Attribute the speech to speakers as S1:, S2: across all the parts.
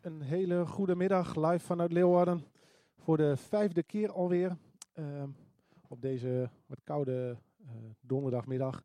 S1: een hele goede middag live vanuit Leeuwarden. Voor de vijfde keer alweer. Uh, op deze wat koude uh, donderdagmiddag.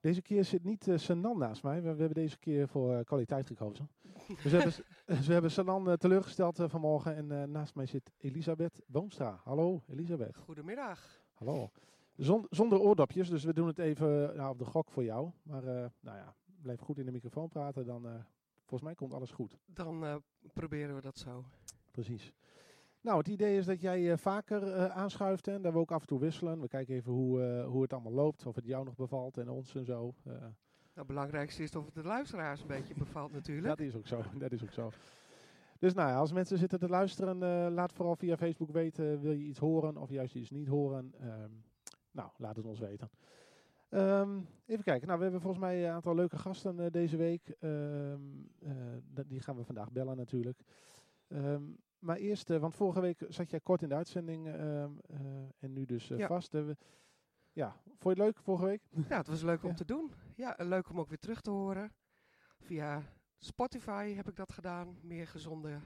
S1: Deze keer zit niet uh, Sanan naast mij. We, we, hebben deze keer voor uh, kwaliteit gekozen. Dus we hebben, dus we hebben Sanan teleurgesteld vanmorgen. En naast mij zit Elisabeth Boomstra. Hallo Elisabeth.
S2: Goedemiddag.
S1: Hallo. Zon, zonder oordopjes, dus we doen het even nou, op de gok voor jou. Maar nou ja, blijf goed in de microfoon praten, dan volgens mij komt alles goed.
S2: Dan proberen we dat zo.
S1: Precies. Nou, het idee is dat jij uh, vaker uh, aanschuift en dat we ook af en toe wisselen. We kijken even hoe, hoe het allemaal loopt, of het jou nog bevalt en ons en zo.
S2: Nou, het belangrijkste is of het de luisteraars een beetje bevalt natuurlijk.
S1: Dat is ook zo, dat is ook zo. Dus nou ja, als mensen zitten te luisteren, laat vooral via Facebook weten, wil je iets horen of juist iets niet horen. Um, nou, laat het ons weten. Um, even kijken, nou we hebben volgens mij een aantal leuke gasten deze week. Um, die gaan we vandaag bellen natuurlijk. Um, maar eerst, uh, want vorige week zat jij kort in de uitzending en nu dus ja. vast. ja, vond je het leuk vorige week?
S2: Ja, het was leuk om ja. te doen. Ja, leuk om ook weer terug te horen. Via Spotify heb ik dat gedaan. Meer gezonde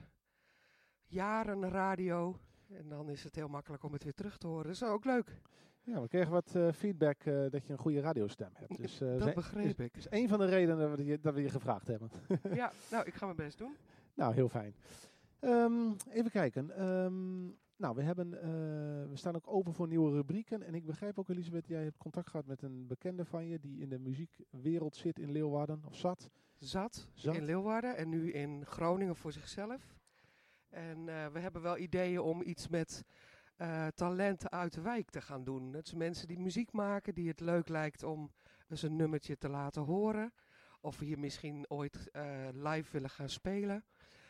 S2: jaren radio. En dan is het heel makkelijk om het weer terug te horen. Dat is ook leuk.
S1: Ja, we kregen wat feedback dat je een goede radiostem hebt. Dus,
S2: dat begreep ik.
S1: Dat is een van de redenen dat we je, dat we je gevraagd hebben.
S2: ja, nou, ik ga mijn best doen.
S1: Nou, heel fijn. Um, even kijken. Um, nou, we, hebben, we staan ook open voor nieuwe rubrieken. En ik begrijp ook, Elisabeth, jij hebt contact gehad met een bekende van je die in de muziekwereld zit in Leeuwarden, of zat?
S2: Zat, zat. in Leeuwarden en nu in Groningen voor zichzelf. En we hebben wel ideeën om iets met uh, talenten uit de wijk te gaan doen. Dat zijn mensen die muziek maken, die het leuk lijkt om eens een nummertje te laten horen. Of hier misschien ooit live willen gaan spelen.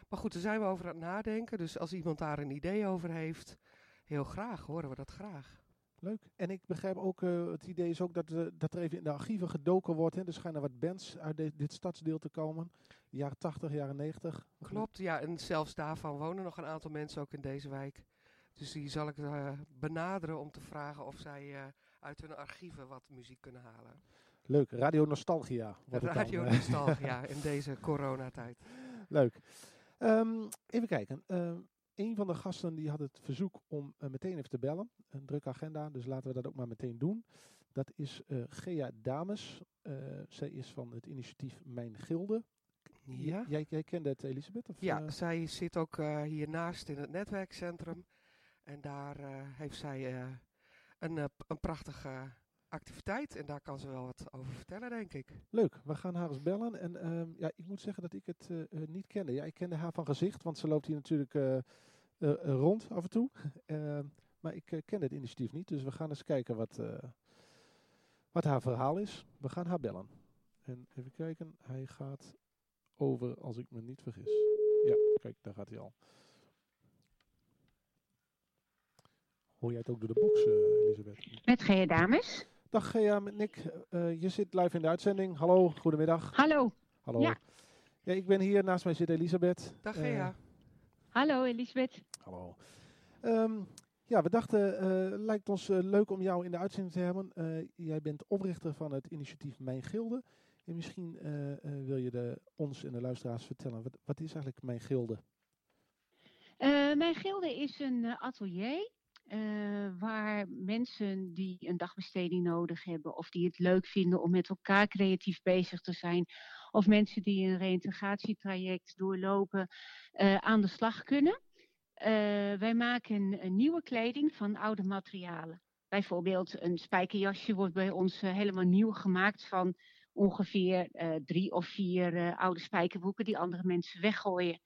S2: Maar goed, daar zijn we over aan het nadenken. Dus als iemand daar een idee over heeft, heel graag, horen we dat graag.
S1: Leuk. En ik begrijp ook, uh, het idee is ook dat, uh, dat er even in de archieven gedoken wordt. Hè. Er schijnen wat bands uit de, dit stadsdeel te komen. Jaren 80, jaren 90.
S2: Klopt, ja. En zelfs daarvan wonen nog een aantal mensen ook in deze wijk. Dus die zal ik uh, benaderen om te vragen of zij uit hun archieven wat muziek kunnen halen.
S1: Leuk, Radio Nostalgia.
S2: Radio Nostalgia in deze coronatijd.
S1: Leuk. Um, even kijken. Uh, een van de gasten die had het verzoek om uh, meteen even te bellen. Een drukke agenda, dus laten we dat ook maar meteen doen. Dat is uh, Gea Dames. zij is van het initiatief Mijn Gilde.
S2: Ja.
S1: Jij, jij kende het, Elisabeth? Of,
S2: ja, zij zit ook hiernaast in het netwerkcentrum. En daar heeft zij een, een prachtige activiteit. En daar kan ze wel wat over vertellen, denk ik.
S1: Leuk, we gaan haar eens bellen. En uh, ja, ik moet zeggen dat ik het niet kende. Ja, ik kende haar van gezicht, want ze loopt hier natuurlijk rond af en toe. Ehm, maar ik ken het initiatief niet, dus we gaan eens kijken wat, wat haar verhaal is. We gaan haar bellen. En even kijken, hij gaat over, als ik me niet vergis. Ja, kijk, daar gaat hij al. Hoor jij het ook door de box, Elisabeth?
S3: Met Gea Dames.
S1: Dag Gea, met Nick. Uh, je zit live in de uitzending. Hallo, goedemiddag.
S3: Hallo.
S1: Hallo. Ja. ja ik ben hier, naast mij zit Elisabeth.
S2: Dag Gea. Uh,
S3: Hallo Elisabeth.
S1: Hallo. Um, ja, we dachten, uh, lijkt ons leuk om jou in de uitzending te hebben. jij bent oprichter van het initiatief Mijn Gilde. En misschien wil je de, ons en de luisteraars vertellen, wat, wat is eigenlijk Mijn Gilde?
S3: mijn Gilde is een atelier uh, waar mensen die een dagbesteding nodig hebben of die het leuk vinden om met elkaar creatief bezig te zijn, of mensen die een reïntegratietraject doorlopen, uh, aan de slag kunnen. Uh, wij maken nieuwe kleding van oude materialen. Bijvoorbeeld een spijkerjasje wordt bij ons helemaal nieuw gemaakt van ongeveer drie of vier oude spijkerboeken die andere mensen weggooien.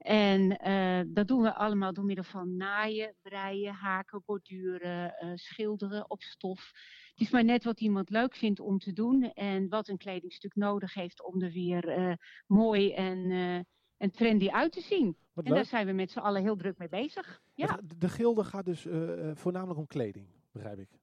S3: En uh, dat doen we allemaal door middel van naaien, breien, haken, borduren, uh, schilderen op stof. Het is maar net wat iemand leuk vindt om te doen en wat een kledingstuk nodig heeft om er weer uh, mooi en, en trendy uit te zien. Wat en leuk. daar zijn we met z'n allen heel druk mee bezig. Ja.
S1: De, de gilde gaat dus voornamelijk om kleding, begrijp ik.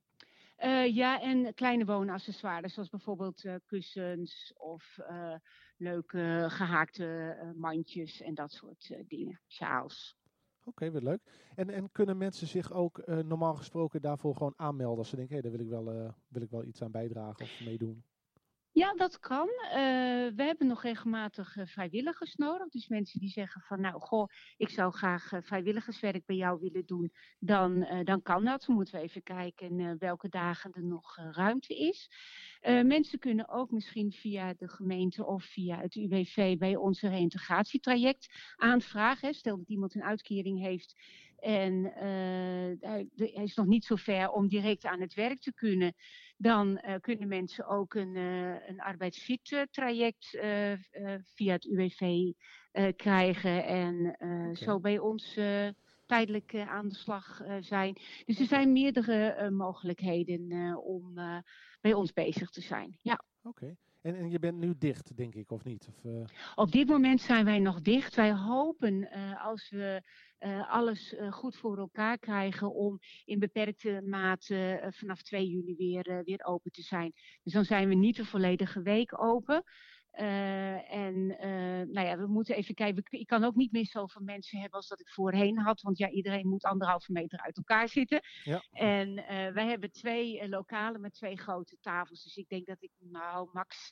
S3: Uh, ja, en kleine woonaccessoires, zoals bijvoorbeeld uh, kussens of uh, leuke gehaakte mandjes en dat soort dingen, sjaals.
S1: Oké, okay, leuk. En, en kunnen mensen zich ook normaal gesproken daarvoor gewoon aanmelden als ze denken, hé, hey, daar wil ik, wel, wil ik wel iets aan bijdragen of meedoen?
S3: Ja, dat kan. Uh, we hebben nog regelmatig uh, vrijwilligers nodig. Dus mensen die zeggen van nou, goh, ik zou graag uh, vrijwilligerswerk bij jou willen doen. Dan, dan kan dat. Dan moeten we even kijken welke dagen er nog ruimte is. mensen kunnen ook misschien via de gemeente of via het UWV bij onze reïntegratietraject aanvragen. Stel dat iemand een uitkering heeft en hij, hij is nog niet zo ver om direct aan het werk te kunnen dan uh, kunnen mensen ook een, uh, een arbeidsfit traject uh, via het UWV krijgen en okay. zo bij ons tijdelijk aan de slag zijn. Dus er zijn meerdere mogelijkheden om bij ons bezig te zijn. Ja.
S1: Oké. En, je bent nu dicht, denk ik, of niet? Of, uh...
S3: Op dit moment zijn wij nog dicht. Wij hopen uh, als we uh, alles goed voor elkaar krijgen om in beperkte mate vanaf 2 juli weer, weer open te zijn. Dus dan zijn we niet de volledige week open. Uh, en uh, nou ja, we moeten even kijken. Ik kan ook niet meer zoveel mensen hebben als dat ik voorheen had. Want ja, iedereen moet anderhalve meter uit elkaar zitten. Ja. En uh, wij hebben twee lokalen met twee grote tafels. Dus ik denk dat ik nou max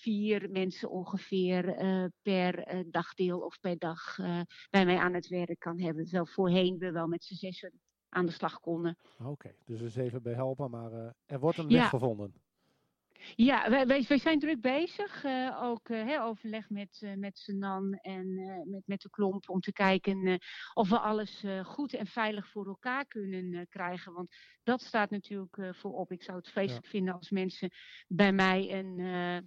S3: vier mensen ongeveer per dagdeel of per dag bij mij aan het werk kan hebben. Terwijl voorheen we wel met z'n zessen aan de slag konden.
S1: Oké, okay, dus eens even bij helpen. Maar er wordt een weg ja. gevonden.
S3: Ja, wij, wij, wij, zijn druk bezig. Uh, ook uh, overleg met, uh, met Senan en met, met de klomp om te kijken of we alles goed en veilig voor elkaar kunnen krijgen. Want dat staat natuurlijk voorop. Ik zou het vreselijk ja. vinden als mensen bij mij een,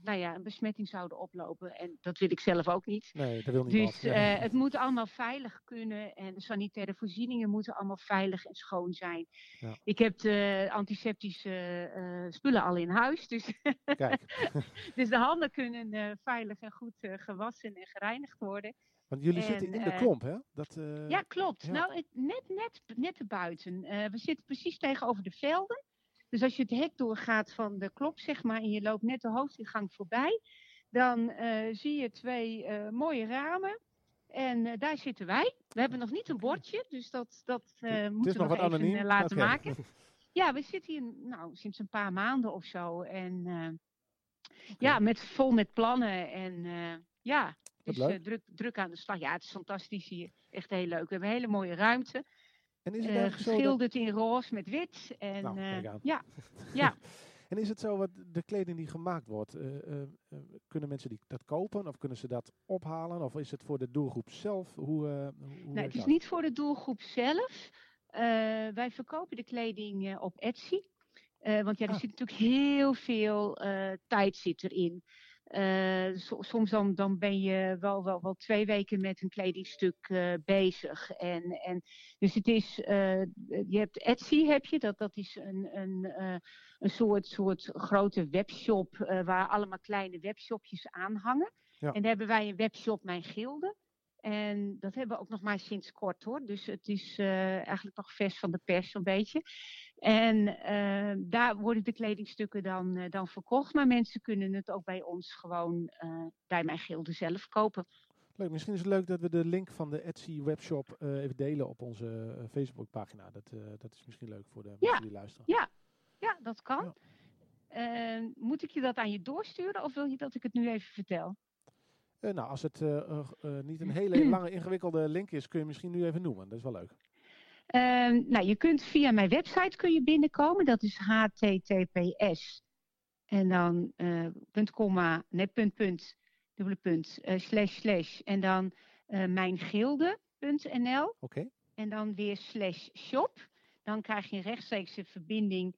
S3: nou ja, een besmetting zouden oplopen. En dat wil ik zelf ook niet.
S1: Nee, dat wil niet.
S3: Dus ja. het moet allemaal veilig kunnen en de sanitaire voorzieningen moeten allemaal veilig en schoon zijn. Ja. Ik heb de antiseptische spullen al in huis. Dus Kijk. dus de handen kunnen uh, veilig en goed uh, gewassen en gereinigd worden.
S1: Want jullie en, zitten in de klomp, hè?
S3: Dat, ja, klopt. Ja. Nou, het, net, net, net erbuiten. we zitten precies tegenover de velden. Dus als je het hek doorgaat van de klop, zeg maar, en je loopt net de hoofdingang voorbij, dan zie je twee mooie ramen. En daar zitten wij. We hebben nog niet een bordje, dus dat, dat moeten we nog, nog even laten okay. maken. Ja, we zitten hier nou, sinds een paar maanden of zo. En uh, okay. ja, met, vol met plannen. En uh, ja, dus uh, druk, druk aan de slag. Ja, het is fantastisch hier. Echt heel leuk. We hebben een hele mooie ruimte. En is het geschilderd dat... in roze met wit. En, nou, ja, ja.
S1: en is het zo, wat de kleding die gemaakt wordt, kunnen mensen die, dat kopen of kunnen ze dat ophalen? Of is het voor de doelgroep zelf? Hoe, hoe
S3: nee, het is dat? niet voor de doelgroep zelf. Uh, wij verkopen de kleding uh, op Etsy. Uh, want ja, er ah. zit natuurlijk heel veel tijd zit erin. So, soms dan, dan ben je wel, wel, wel twee weken met een kledingstuk bezig. En, en, dus het is, je hebt Etsy heb je, dat, dat is een, een, een soort, soort grote webshop waar allemaal kleine webshopjes aan hangen. Ja. En daar hebben wij een webshop Mijn Gilde. En dat hebben we ook nog maar sinds kort hoor. Dus het is uh, eigenlijk nog vers van de pers zo'n beetje. En uh, daar worden de kledingstukken dan, uh, dan verkocht. Maar mensen kunnen het ook bij ons gewoon bij mijn gilde zelf kopen.
S1: Leuk, misschien is het leuk dat we de link van de Etsy webshop even delen op onze Facebookpagina. Dat, dat is misschien leuk voor de mensen die luisteren.
S3: Ja, ja dat kan. Ja. moet ik je dat aan je doorsturen of wil je dat ik het nu even vertel?
S1: Uh, nou, als het uh, uh, niet een hele lange ingewikkelde link is, kun je misschien nu even noemen. Dat is wel leuk.
S3: Ehm, nou, je kunt via mijn website kun je binnenkomen. Dat is https en dan punt komma, nee, punt, punt, dubbele punt, slash, slash en dan mijngilde.nl.
S1: Oké. Okay.
S3: En dan weer slash shop. Dan krijg je een rechtstreekse verbinding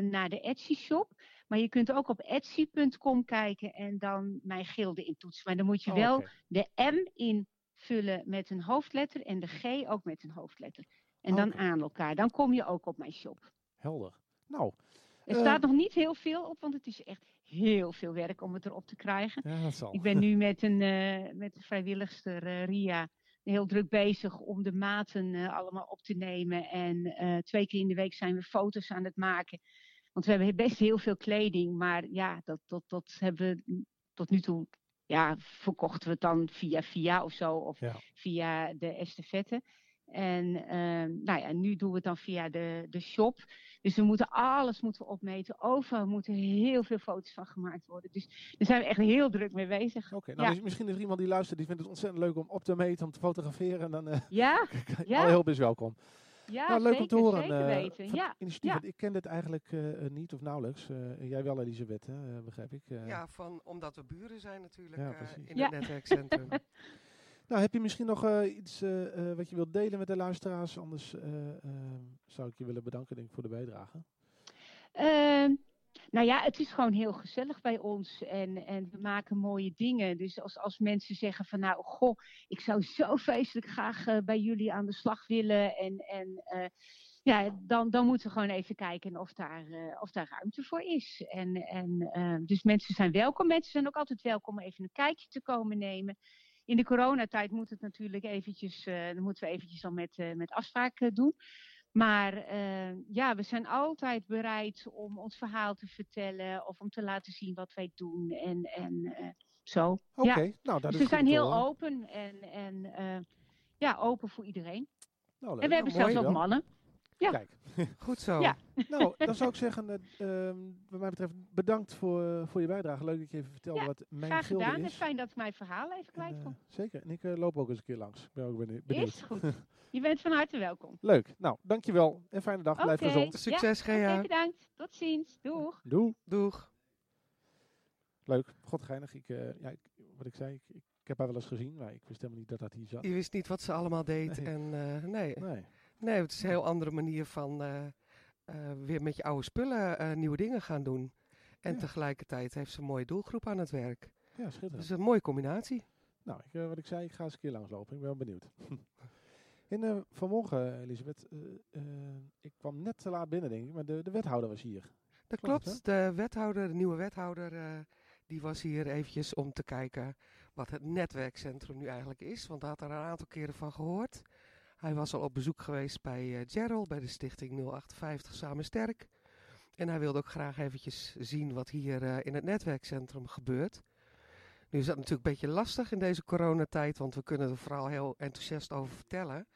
S3: naar de Etsy shop. Maar je kunt ook op etsy.com kijken en dan mijn gilde intoetsen. Maar dan moet je oh, wel okay. de M invullen met een hoofdletter en de G ook met een hoofdletter. En okay. dan aan elkaar. Dan kom je ook op mijn shop.
S1: Helder. Nou.
S3: Er uh, staat nog niet heel veel op, want het is echt heel veel werk om het erop te krijgen.
S1: Ja, dat zal.
S3: Ik ben nu met een, uh, met vrijwilligster uh, Ria heel druk bezig om de maten allemaal op te nemen. En twee keer in de week zijn we foto's aan het maken. Want we hebben best heel veel kleding, maar ja, dat, dat, dat hebben we tot nu toe, ja, verkochten we het dan via via of zo, of ja. via de estafette. En uh, nou ja, nu doen we het dan via de, de shop. Dus we moeten alles moeten opmeten. Overal moeten heel veel foto's van gemaakt worden. Dus daar zijn we echt heel druk mee bezig.
S1: Oké, nou misschien is er iemand die luistert, die vindt het ontzettend leuk om op te meten, om te fotograferen. En dan uh,
S3: ja,
S1: ja. al heel best welkom.
S3: Ja,
S1: nou, leuk
S3: zeker,
S1: om te horen.
S3: Zeker weten. ja.
S1: Initiatief, Ik ken dit eigenlijk uh, niet of nauwelijks. Uh, jij wel, Elisabeth, hè, begrijp ik.
S2: ja, van, omdat we buren zijn natuurlijk in het netwerkcentrum.
S1: Nou, heb je misschien nog uh, iets uh, uh, wat je wilt delen met de luisteraars? Anders zou ik je willen bedanken denk ik, voor de bijdrage.
S3: Nou ja, het is gewoon heel gezellig bij ons en, en we maken mooie dingen. Dus als, als mensen zeggen van nou, goh, ik zou zo feestelijk graag bij jullie aan de slag willen. En, en ja, dan, dan moeten we gewoon even kijken of daar, of daar ruimte voor is. En, en, dus mensen zijn welkom. Mensen zijn ook altijd welkom om even een kijkje te komen nemen in de coronatijd moet het natuurlijk eventjes, dan moeten we eventjes al met, met afspraken doen. Maar uh, ja, we zijn altijd bereid om ons verhaal te vertellen of om te laten zien wat wij doen en, en zo.
S1: Oké, okay, nou dat
S3: dus
S1: is
S3: we zijn heel open en, en ja, open voor iedereen.
S1: Nou,
S3: en we hebben
S1: nou,
S3: zelfs ook mannen. Ja.
S1: Kijk.
S2: Goed zo.
S3: Ja.
S1: nou, dan zou ik zeggen, uh, wat mij betreft, bedankt voor, voor je bijdrage. Leuk dat je even vertelde
S3: ja,
S1: wat mijn
S3: graag
S1: gilde
S3: gedaan.
S1: is.
S3: Het is fijn dat ik mijn verhaal even kwijt kon.
S1: Uh, zeker. En ik uh, loop ook eens een keer langs. Ik ben ook benieuwd.
S3: Is goed. Je bent van harte welkom.
S1: Leuk. Nou, dankjewel. En fijne dag.
S3: Okay.
S1: Blijf gezond.
S2: Succes,
S3: ja,
S2: Gea.
S3: Okay, bedankt. Tot ziens. Doeg.
S1: Doeg.
S2: Doeg.
S1: Leuk. Godgeinig. Ik, ja, ik, wat ik zei, ik, ik, heb haar wel eens gezien, maar ik wist helemaal niet dat dat hier zat.
S2: Je wist niet wat ze allemaal deed.
S1: Nee.
S2: En nee.
S1: nee.
S2: Nee, het is een heel andere manier van uh, uh, weer met je oude spullen uh, nieuwe dingen gaan doen. En
S1: Ja.
S2: tegelijkertijd heeft ze een mooie doelgroep aan het werk.
S1: Ja, schitterend.
S2: Dus een mooie combinatie.
S1: Nou, ik, wat ik zei, ik ga eens een keer langslopen. Ik ben wel benieuwd. en vanmorgen, Elisabeth, ik kwam net te laat binnen, denk ik, maar de, de wethouder was hier.
S2: Dat
S1: Klopt,
S2: klopt. De wethouder, de nieuwe wethouder, die was hier eventjes om te kijken wat het netwerkcentrum nu eigenlijk is. Want hij had er een aantal keren van gehoord. Hij was al op bezoek geweest bij uh, Gerald, bij de stichting 058 Samen Sterk. En hij wilde ook graag eventjes zien wat hier uh, in het netwerkcentrum gebeurt. Nu is dat natuurlijk een beetje lastig in deze coronatijd, want we kunnen er vooral heel enthousiast over vertellen.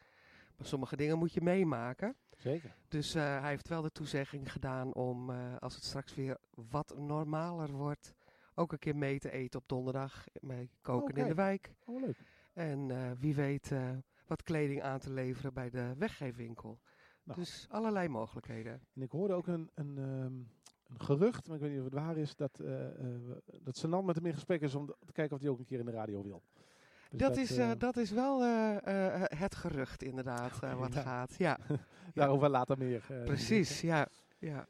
S2: Maar sommige dingen moet je meemaken.
S1: Zeker.
S2: Dus uh, hij heeft wel de toezegging gedaan om, als het straks weer wat normaler wordt, ook een keer mee te eten op donderdag. Mee koken
S1: okay.
S2: in de wijk.
S1: Oh, leuk.
S2: En wie weet wat kleding aan te leveren bij de weggeefwinkel.
S1: Nou.
S2: Dus allerlei mogelijkheden.
S1: En ik hoorde ook een, een, um, een gerucht, maar ik weet niet of het waar is, dat, uh, uh, dat met hem in gesprek is om te kijken of hij ook een keer in de radio wil.
S2: Dus dat, dat, is, uh, dat is wel het gerucht inderdaad wat
S1: ja.
S2: gaat. Ja.
S1: Daarover later meer.
S2: Precies, ja. ja.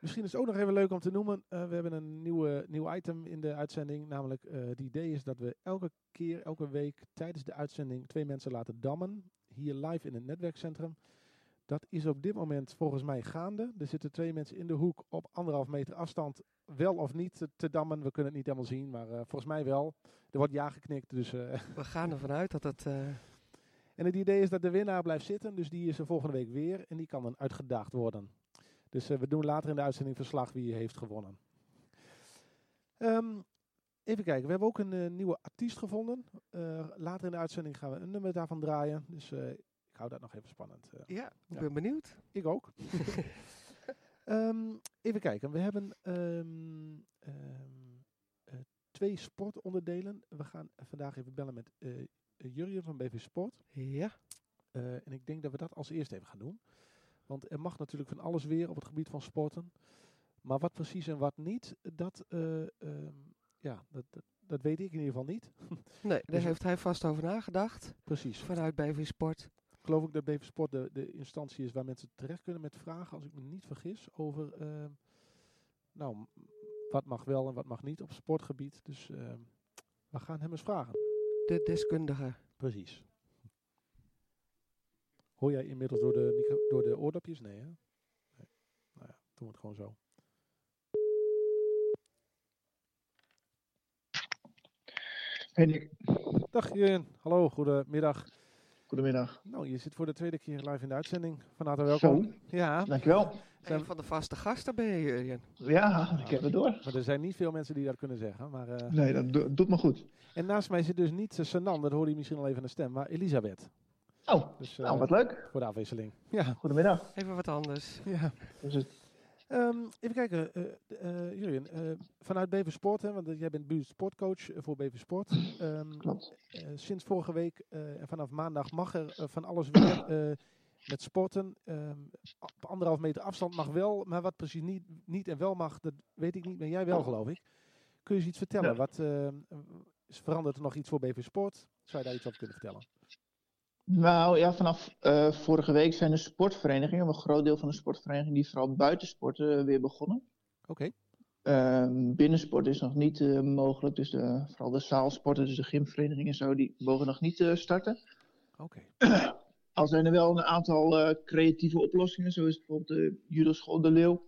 S1: Misschien is het ook nog even leuk om te noemen. Uh, we hebben een nieuwe, nieuw item in de uitzending. Namelijk, uh, het idee is dat we elke keer, elke week tijdens de uitzending twee mensen laten dammen. Hier live in het netwerkcentrum. Dat is op dit moment volgens mij gaande. Er zitten twee mensen in de hoek op anderhalf meter afstand. Wel of niet te, dammen. We kunnen het niet helemaal zien, maar uh, volgens mij wel. Er wordt ja geknikt. Dus,
S2: we gaan ervan uit dat het...
S1: En het idee is dat de winnaar blijft zitten. Dus die is er volgende week weer. En die kan dan uitgedaagd worden. Dus uh, we doen later in de uitzending verslag wie heeft gewonnen. Um, even kijken, we hebben ook een uh, nieuwe artiest gevonden. Uh, later in de uitzending gaan we een nummer daarvan draaien. Dus ik hou dat nog even spannend.
S2: ja, ik ja. ben benieuwd.
S1: Ik ook. um, even kijken, we hebben um, twee sportonderdelen. We gaan vandaag even bellen met Jurjen van BV Sport.
S2: Ja.
S1: en ik denk dat we dat als eerste even gaan doen. Want er mag natuurlijk van alles weer op het gebied van sporten. Maar wat precies en wat niet, dat, uh, uh, ja, dat, dat, dat, weet ik in ieder geval niet.
S2: Nee, daar dus heeft hij vast over nagedacht.
S1: Precies.
S2: Vanuit BV Sport.
S1: Geloof ik dat BV Sport de, de instantie is waar mensen terecht kunnen met vragen, als ik me niet vergis, over uh, nou, wat mag wel en wat mag niet op sportgebied. Dus we gaan hem eens vragen.
S2: De deskundige.
S1: Precies. Hoor jij inmiddels door de, micro door de oordopjes? Nee, hè? Nee. Nou ja, doen we het gewoon zo.
S4: Hey Nick.
S1: Dag Jurjen, hallo, goedemiddag.
S4: Goedemiddag.
S1: Nou, je zit voor de tweede keer live in de uitzending. Van harte welkom.
S4: Zo,
S1: ja.
S4: dankjewel.
S2: Zijn van de vaste gasten ben je, Jurjen.
S4: Ja, ik heb het door.
S1: Maar er zijn niet veel mensen die dat kunnen zeggen. Maar, uh,
S4: nee, dat do doet me goed.
S1: En naast mij zit dus niet uh, Sanan, dat hoorde je misschien al even aan de stem, maar Elisabeth.
S4: Oh,
S1: Dus,
S4: nou,
S1: eh,
S4: wat leuk.
S1: Voor de afwisseling. Ja.
S4: Goedemiddag.
S2: Even wat anders.
S1: ja.
S4: Is het?
S1: Ehm, even kijken, eh eh, Jurjen, eh, vanuit BV Sport, hè, want jij bent buurt sportcoach voor BV Sport. Ehm,
S4: Klopt.
S1: eh, sinds vorige week eh, en vanaf maandag mag er van alles weer eh, met sporten. Ehm, op anderhalf meter afstand mag wel, maar wat precies niet, niet en wel mag, dat weet ik niet, maar jij wel geloof ik. Kun je eens iets vertellen?
S4: Ja.
S1: Wat, ehm, is verandert er nog iets voor BV Sport? Zou je daar iets over kunnen vertellen?
S4: Nou ja, vanaf eh, vorige week zijn de sportverenigingen, een groot deel van de sportverenigingen, die vooral buitensporten eh, weer begonnen.
S1: Oké,
S4: Ehm, binnensport is nog niet eh, mogelijk, dus de, vooral de zaalsporten, dus de gymverenigingen en zo, die mogen nog niet starten.
S1: oké.
S4: Al zijn er wel een aantal creatieve oplossingen, zo is bijvoorbeeld de judoschool De Leeuw.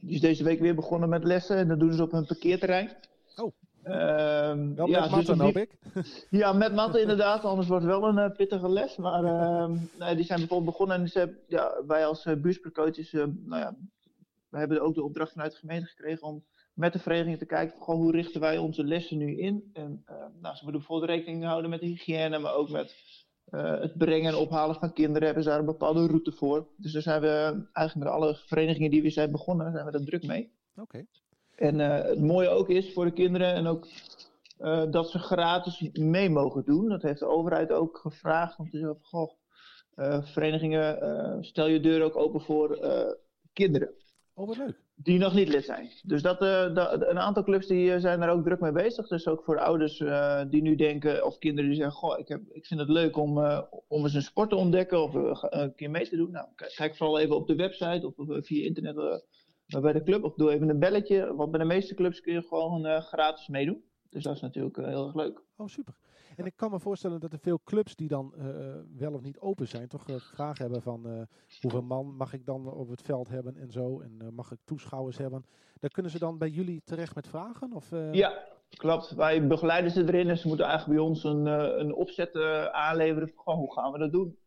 S4: Die is deze week weer begonnen met lessen en dat doen ze op hun parkeerterrein.
S1: Oh.
S4: Ehm, ja,
S1: met
S4: dus
S1: matten,
S4: op
S1: hoop ik.
S4: Ja, met matten inderdaad, anders wordt het wel een eh, pittige les. Maar ehm, nee, die zijn bijvoorbeeld begonnen en ze, ja, wij als uh, nou ja, we hebben ook de opdracht vanuit de gemeente gekregen om met de vereniging te kijken, van, goh, hoe richten wij onze lessen nu in? En nou, ze moeten bijvoorbeeld rekening houden met de hygiëne, maar ook met het brengen en ophalen van kinderen hebben ze daar een bepaalde route voor. Dus daar zijn we eigenlijk met alle verenigingen die we zijn begonnen, zijn we er druk mee.
S1: Oké,
S4: En eh, het mooie ook is voor de kinderen en ook eh, dat ze gratis mee mogen doen. Dat heeft de overheid ook gevraagd. Om te zeggen, van, goh, eh, verenigingen, stel je deur ook open voor kinderen
S1: oh wat leuk.
S4: die nog niet lid zijn. Dus dat, dat- een aantal clubs die zijn daar ook druk mee bezig. Dus ook voor de ouders die nu denken, of kinderen die zeggen, goh, ik, heb, ik vind het leuk om, om eens een sport te ontdekken of een keer mee te doen. Nou, kijk, vooral even op de website of via internet eh, bij de club. Of doe even een belletje. Want bij de meeste clubs kun je gewoon eh, gratis meedoen. Dus dat is natuurlijk eh, heel erg leuk.
S1: Oh, super. En ik kan me voorstellen dat er veel clubs die dan eh, wel of niet open zijn, toch vragen hebben van hoeveel man mag ik dan op het veld hebben en zo. En mag ik toeschouwers hebben. Daar kunnen ze dan bij jullie terecht met vragen? Of.
S4: Ja, klopt. Wij begeleiden ze erin en ze moeten eigenlijk bij ons een, een opzet aanleveren van hoe gaan we dat doen.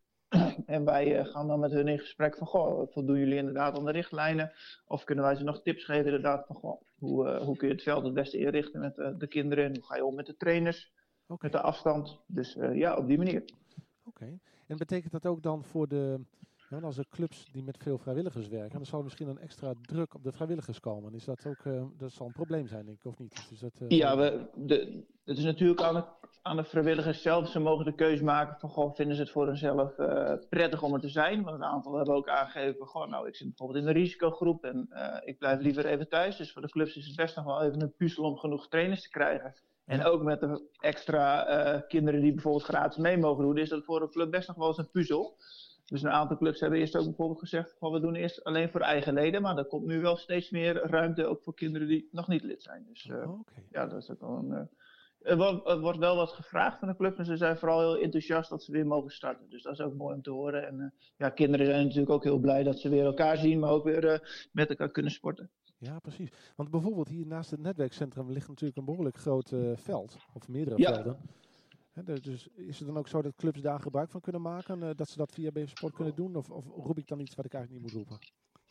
S4: En wij gaan dan met hun in gesprek van, goh, voldoen jullie inderdaad aan de richtlijnen? Of kunnen wij ze nog tips geven inderdaad van, goh, hoe, hoe kun je het veld het beste inrichten met de kinderen? En hoe ga je om met de trainers? Okay. Met de afstand. Dus uh, ja, op die manier.
S1: Oké. Okay. En betekent dat ook dan voor de. Ja, als er clubs die met veel vrijwilligers werken, dan zal er misschien een extra druk op de vrijwilligers komen. Is dat ook, uh, dat zal een probleem zijn, denk ik, of niet?
S4: Dus
S1: dat,
S4: uh, ja, we, de, het is natuurlijk aan de, aan de vrijwilligers zelf. Ze mogen de keuze maken van, goh, vinden ze het voor hunzelf uh, prettig om er te zijn? Want een aantal hebben ook aangegeven, goh, nou, ik zit bijvoorbeeld in een risicogroep en ik blijf liever even thuis. Dus voor de clubs is het best nog wel even een puzzel om genoeg trainers te krijgen. En ook met de extra kinderen die bijvoorbeeld gratis mee mogen doen, is dat voor een club best nog wel eens een puzzel. Dus een aantal clubs hebben eerst ook bijvoorbeeld gezegd, van, we doen eerst alleen voor eigen leden, maar er komt nu wel steeds meer ruimte ook voor kinderen die nog niet lid zijn. Dus uh, oh, okay. ja, dat is ook wel een... Uh, er, wordt, wordt wel wat gevraagd van de club en ze zijn vooral heel enthousiast dat ze weer mogen starten. Dus dat is ook mooi om te horen. En uh, ja, kinderen zijn natuurlijk ook heel blij dat ze weer elkaar zien, maar ook weer met elkaar kunnen sporten.
S1: Ja, precies. Want bijvoorbeeld hier naast het netwerkcentrum ligt natuurlijk een behoorlijk groot veld, of meerdere
S4: ja.
S1: velden. He, dus is het dan ook zo dat clubs daar gebruik van kunnen maken, uh, dat ze dat via BV Sport kunnen doen? Of, of, roep ik dan iets wat ik eigenlijk niet moet roepen?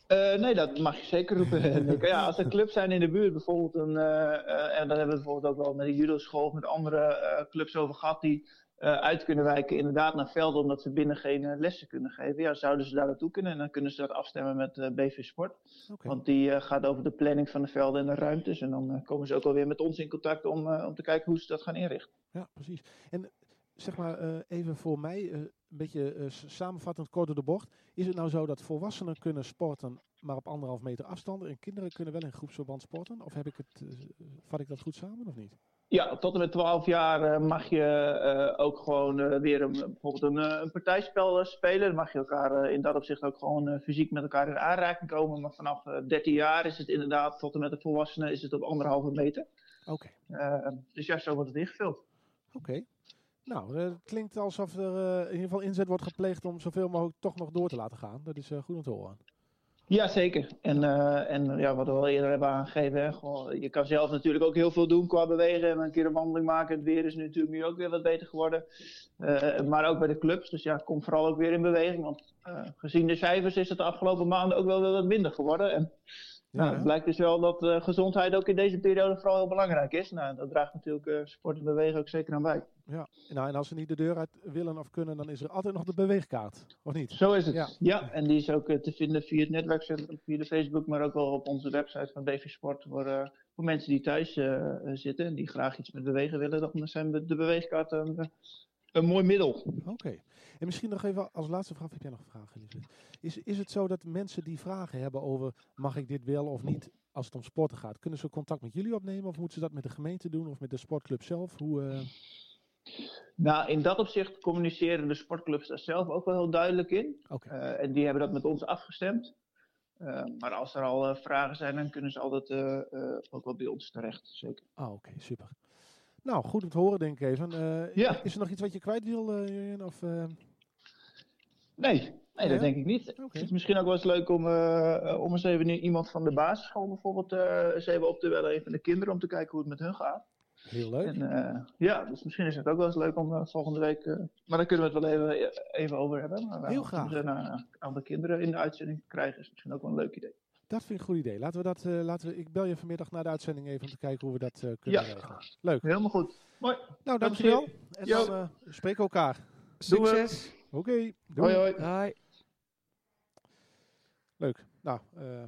S4: Uh, nee, dat mag je zeker roepen. ja, als er clubs zijn in de buurt, bijvoorbeeld, een, en dat hebben we bijvoorbeeld ook wel met de judo-school of met andere clubs over gehad, die uh, uit kunnen wijken inderdaad naar velden omdat ze binnen geen uh, lessen kunnen geven. Ja, zouden ze daar naartoe kunnen en dan kunnen ze dat afstemmen met uh, BV Sport. Okay. Want die gaat over de planning van de velden en de ruimtes en dan komen ze ook alweer met ons in contact om, om te kijken hoe ze dat gaan inrichten.
S1: Ja, precies. En zeg maar even voor mij, een beetje samenvattend kort door de bocht. Is het nou zo dat volwassenen kunnen sporten maar op anderhalf meter afstand en kinderen kunnen wel in groepsverband sporten? Of heb ik het, vat ik dat goed samen of niet?
S4: Ja, tot en met 12 jaar uh, mag je uh, ook gewoon uh, weer een, bijvoorbeeld een, een partijspel spelen. Dan mag je elkaar in dat opzicht ook gewoon fysiek met elkaar in aanraking komen. Maar vanaf 13 jaar is het inderdaad, tot en met de volwassenen, is het op anderhalve meter.
S1: Oké.
S4: Okay. dus ja, zo wordt het ingevuld.
S1: Oké. Okay. Nou, het klinkt alsof er in ieder geval inzet wordt gepleegd om zoveel mogelijk toch nog door te laten gaan. Dat is goed om te horen.
S4: Ja, zeker. En, uh, en ja, wat we al eerder hebben aangegeven, je kan zelf natuurlijk ook heel veel doen qua bewegen en een keer een wandeling maken. Het weer is natuurlijk nu ook weer wat beter geworden. Uh, maar ook bij de clubs, dus ja, kom vooral ook weer in beweging. Want uh, gezien de cijfers is het de afgelopen maanden ook wel weer wat minder geworden. En Ja, nou, het blijkt dus wel dat uh, gezondheid ook in deze periode vooral heel belangrijk is. Nou, dat draagt natuurlijk uh, sport en bewegen ook zeker aan bij.
S1: Ja, nou, en als ze niet de deur uit willen of kunnen, dan is er altijd nog de beweegkaart, of niet?
S4: Zo is het, ja. ja en die is ook uh, te vinden via het netwerkcentrum, via de Facebook, maar ook wel op onze website van BV Sport. Voor, voor mensen die thuis zitten en die graag iets met bewegen willen, dan zijn de beweegkaarten een mooi middel.
S1: Oké. En misschien nog even als laatste vraag, heb jij nog een vraag, Elisabeth? Is, is het zo dat mensen die vragen hebben over mag ik dit wel of niet als het om sporten gaat, kunnen ze contact met jullie opnemen of moeten ze dat met de gemeente doen of met de sportclub zelf? Hoe, uh...
S4: Nou, in dat opzicht communiceren de sportclubs daar zelf ook wel heel duidelijk in.
S1: Okay.
S4: Uh, en die hebben dat met ons afgestemd. Uh, maar als er al vragen zijn, dan kunnen ze altijd ook wel bij ons terecht, zeker.
S1: Ah, oké, super. Nou, goed om te horen, denk ik even.
S4: ja.
S1: Is er nog iets wat je kwijt wil, Jurjen? Of,
S4: Nee, nee dat denk ik niet. Het is misschien ook wel eens leuk om, om eens even iemand van de basisschool bijvoorbeeld eens even op te bellen, even de kinderen, om te kijken hoe het met hun gaat.
S1: Heel leuk.
S4: En, uh, ja, dus misschien is het ook wel eens leuk om volgende week, maar daar kunnen we het wel even, even over hebben. Maar,
S1: Heel graag.
S4: Om een aantal kinderen in de uitzending te krijgen is misschien ook wel een leuk idee.
S1: Dat vind ik een goed idee. Laten we dat, laten we, ik bel je vanmiddag na de uitzending even om te kijken hoe we dat kunnen
S4: ja.
S1: regelen. Leuk.
S4: Helemaal goed. Mooi.
S1: Nou, dankjewel. En dan spreken we elkaar.
S2: Succes.
S1: Oké. Okay,
S4: hoi hoi.
S2: Hoi.
S1: Leuk. Nou, uh,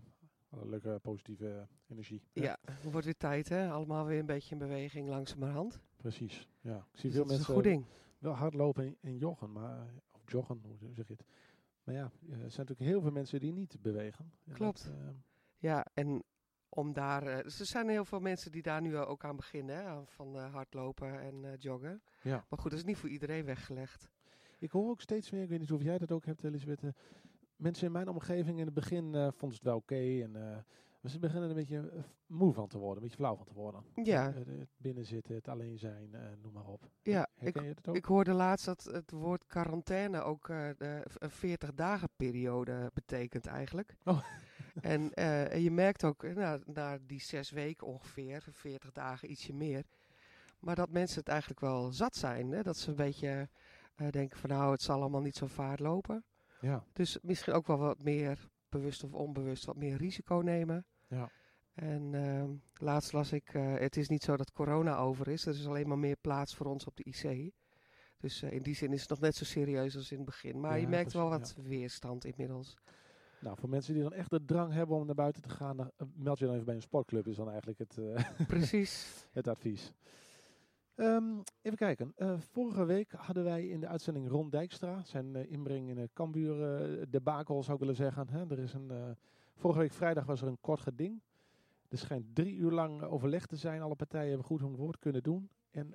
S1: een leuke positieve energie.
S2: Ja, het wordt weer tijd hè. Allemaal weer een beetje in beweging langzamerhand.
S1: Precies, ja. Ik zie
S2: dus
S1: veel mensen
S2: een goed ding.
S1: wel hardlopen en joggen, maar, of joggen, hoe zeg je het. Maar ja, er zijn natuurlijk heel veel mensen die niet bewegen.
S2: Klopt. Dat, uh, ja, en om daar, uh, dus er zijn heel veel mensen die daar nu ook aan beginnen, hè, van hardlopen en joggen.
S1: Ja.
S2: Maar goed, dat is niet voor iedereen weggelegd.
S1: Ik hoor ook steeds meer, ik weet niet of jij dat ook hebt, Elisabeth. mensen in mijn omgeving in het begin vonden het wel oké. Okay en uh, ze beginnen er een beetje moe van te worden, een beetje flauw van te worden.
S2: Ja.
S1: Het, het binnenzitten, het alleen zijn, noem maar op.
S2: Ja, ik, ik, hoorde laatst dat het woord quarantaine ook de, een 40 dagen periode betekent eigenlijk.
S1: Oh.
S2: en, en, je merkt ook na, na die zes weken ongeveer, 40 dagen ietsje meer, maar dat mensen het eigenlijk wel zat zijn. Hè? Dat ze een beetje denken van nou, het zal allemaal niet zo vaart lopen.
S1: Ja.
S2: Dus misschien ook wel wat meer bewust of onbewust wat meer risico nemen.
S1: Ja.
S2: En uh, laatst las ik, uh, het is niet zo dat corona over is. Er is alleen maar meer plaats voor ons op de IC. Dus uh, in die zin is het nog net zo serieus als in het begin. Maar
S1: ja,
S2: je merkt wel wat
S1: ja.
S2: weerstand inmiddels.
S1: Nou, voor mensen die dan echt de drang hebben om naar buiten te gaan, dan, meld je dan even bij een sportclub, is dan eigenlijk het,
S2: Precies.
S1: het advies. Um, even kijken. Uh, vorige week hadden wij in de uitzending Ron Dijkstra, zijn uh, inbreng in de Cambuur uh, debakel zou ik willen zeggen. Hè? Er is een, vorige week vrijdag was er een kort geding. Er schijnt drie uur lang overleg te zijn. Alle partijen hebben goed hun woord kunnen doen. En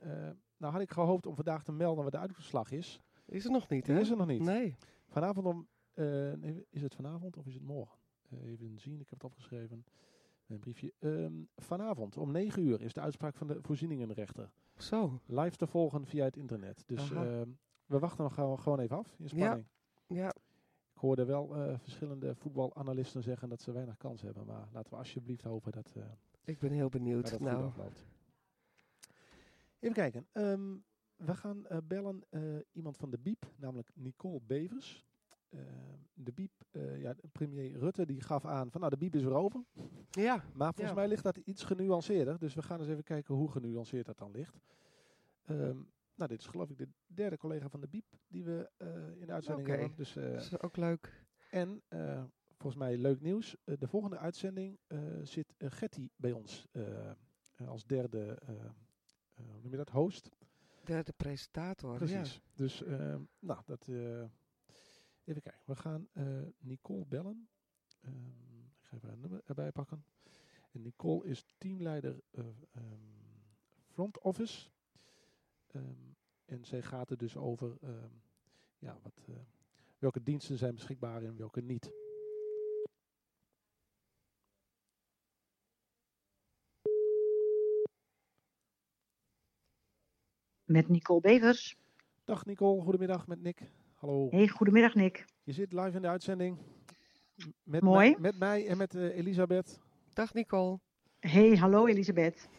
S1: nou had ik gehoopt om vandaag te melden wat de uitslag is.
S2: Is er nog niet, hè?
S1: Is er nog niet.
S2: Nee.
S1: Vanavond om, nee, is het vanavond of is het morgen? even zien, ik heb het opgeschreven. Een briefje. Um, vanavond om 9 uur is de uitspraak van de voorzieningenrechter.
S2: Zo.
S1: Live te volgen via het internet. Dus uh, we wachten nog gewoon, gewoon even af in spanning.
S2: Ja. ja.
S1: Ik hoorde wel uh, verschillende voetbalanalisten zeggen dat ze weinig kans hebben. Maar laten we alsjeblieft hopen dat. Uh,
S2: Ik ben heel benieuwd.
S1: dat
S2: nou.
S1: Even kijken. Um, we gaan bellen iemand van de BIEB, namelijk Nicole Bevers. Uh, de Biep, ja, premier Rutte, die gaf aan van nou, de Biep is weer open.
S2: Ja.
S1: Maar volgens
S2: ja.
S1: mij ligt dat iets genuanceerder. Dus we gaan eens even kijken hoe genuanceerd dat dan ligt. Um, nou, dit is geloof ik de derde collega van de Biep die we uh, in de uitzending
S2: okay.
S1: hebben. Dus,
S2: dat is ook leuk.
S1: En volgens mij leuk nieuws. de volgende uitzending zit Getty bij ons als derde, hoe noem je dat, host.
S2: Derde presentator,
S1: Precies.
S2: Ja.
S1: Dus, nou, dat... Even kijken, we gaan uh, Nicole bellen. Um, ik ga even haar nummer erbij pakken. En Nicole is teamleider uh, um, front office. Um, en zij gaat er dus over ja, wat, uh, welke diensten zijn beschikbaar en welke niet.
S5: Met Nicole Bevers.
S1: Dag Nicole, goedemiddag met Nick. Hallo.
S5: Hey, goedemiddag Nick.
S1: Je zit live in de uitzending. Met
S5: Mooi.
S1: Mij, met mij en met uh, Elisabeth.
S2: Dag Nicole.
S5: Hey, hallo Elisabeth.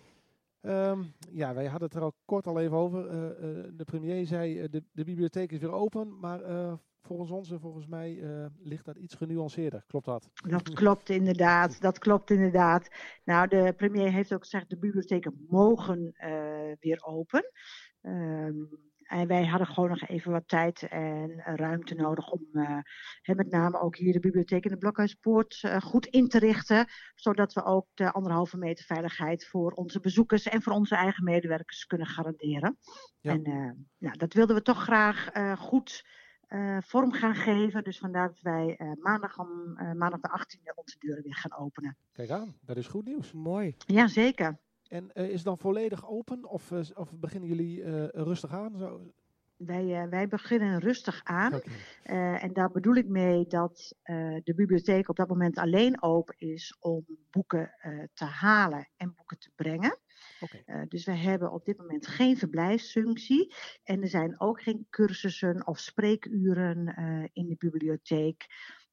S1: Um, ja, wij hadden het er al kort al even over. Uh, uh, de premier zei, de, de, bibliotheek is weer open, maar volgens ons en volgens mij ligt dat iets genuanceerder. Klopt dat?
S5: Dat klopt inderdaad. Dat klopt inderdaad. Nou, de premier heeft ook gezegd de bibliotheken mogen weer open. Um, en wij hadden gewoon nog even wat tijd en ruimte nodig om uh, met name ook hier de bibliotheek in de Blokhuispoort uh, goed in te richten. Zodat we ook de anderhalve meter veiligheid voor onze bezoekers en voor onze eigen medewerkers kunnen garanderen. Ja. En uh, nou, dat wilden we toch graag goed vorm gaan geven. Dus vandaar dat wij maandag, om, maandag de 18e onze deuren weer gaan openen.
S1: Kijk aan, dat is goed nieuws.
S2: Mooi.
S5: Jazeker.
S1: En uh, is het dan volledig open of, uh, of beginnen jullie uh, rustig aan? Zo?
S5: Wij, wij beginnen rustig aan. Okay. en daar bedoel ik mee dat de bibliotheek op dat moment alleen open is om boeken te halen en boeken te brengen. Okay. dus we hebben op dit moment geen verblijfsfunctie. En er zijn ook geen cursussen of spreekuren in de bibliotheek.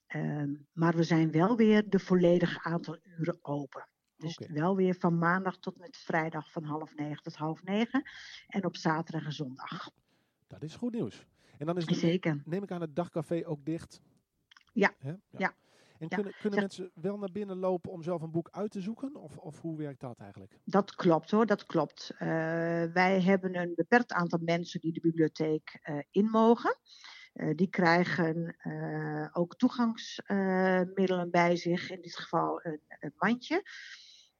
S5: Ehm, maar we zijn wel weer de volledige aantal uren open. Dus okay. wel weer van maandag tot met vrijdag van half negen tot half negen. En op zaterdag en zondag.
S1: Dat is goed nieuws. En dan is
S5: de, Zeker.
S1: neem ik aan het dagcafé ook dicht?
S5: Ja. ja. ja.
S1: En kunnen, kunnen mensen wel naar binnen lopen om zelf een boek uit te zoeken? Of, of hoe werkt dat eigenlijk?
S5: Dat klopt hoor, dat klopt. Uh, wij hebben een beperkt aantal mensen die de bibliotheek uh, in mogen. Uh, die krijgen ook toegangsmiddelen bij zich, in dit geval een, een mandje.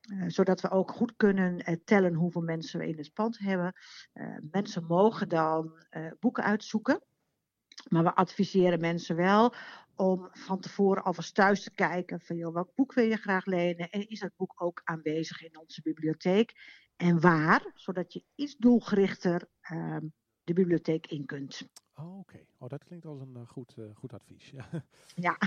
S5: Uh, zodat we ook goed kunnen uh, tellen hoeveel mensen we in het pand hebben. Uh, mensen mogen dan boeken uitzoeken. Maar we adviseren mensen wel om van tevoren alvast thuis te kijken van joh, welk boek wil je graag lenen en is dat boek ook aanwezig in onze bibliotheek en waar, zodat je iets doelgerichter ehm, de bibliotheek in kunt.
S1: Oh, Oké, okay. oh, dat klinkt als een goed, goed advies. Ja.
S5: ja.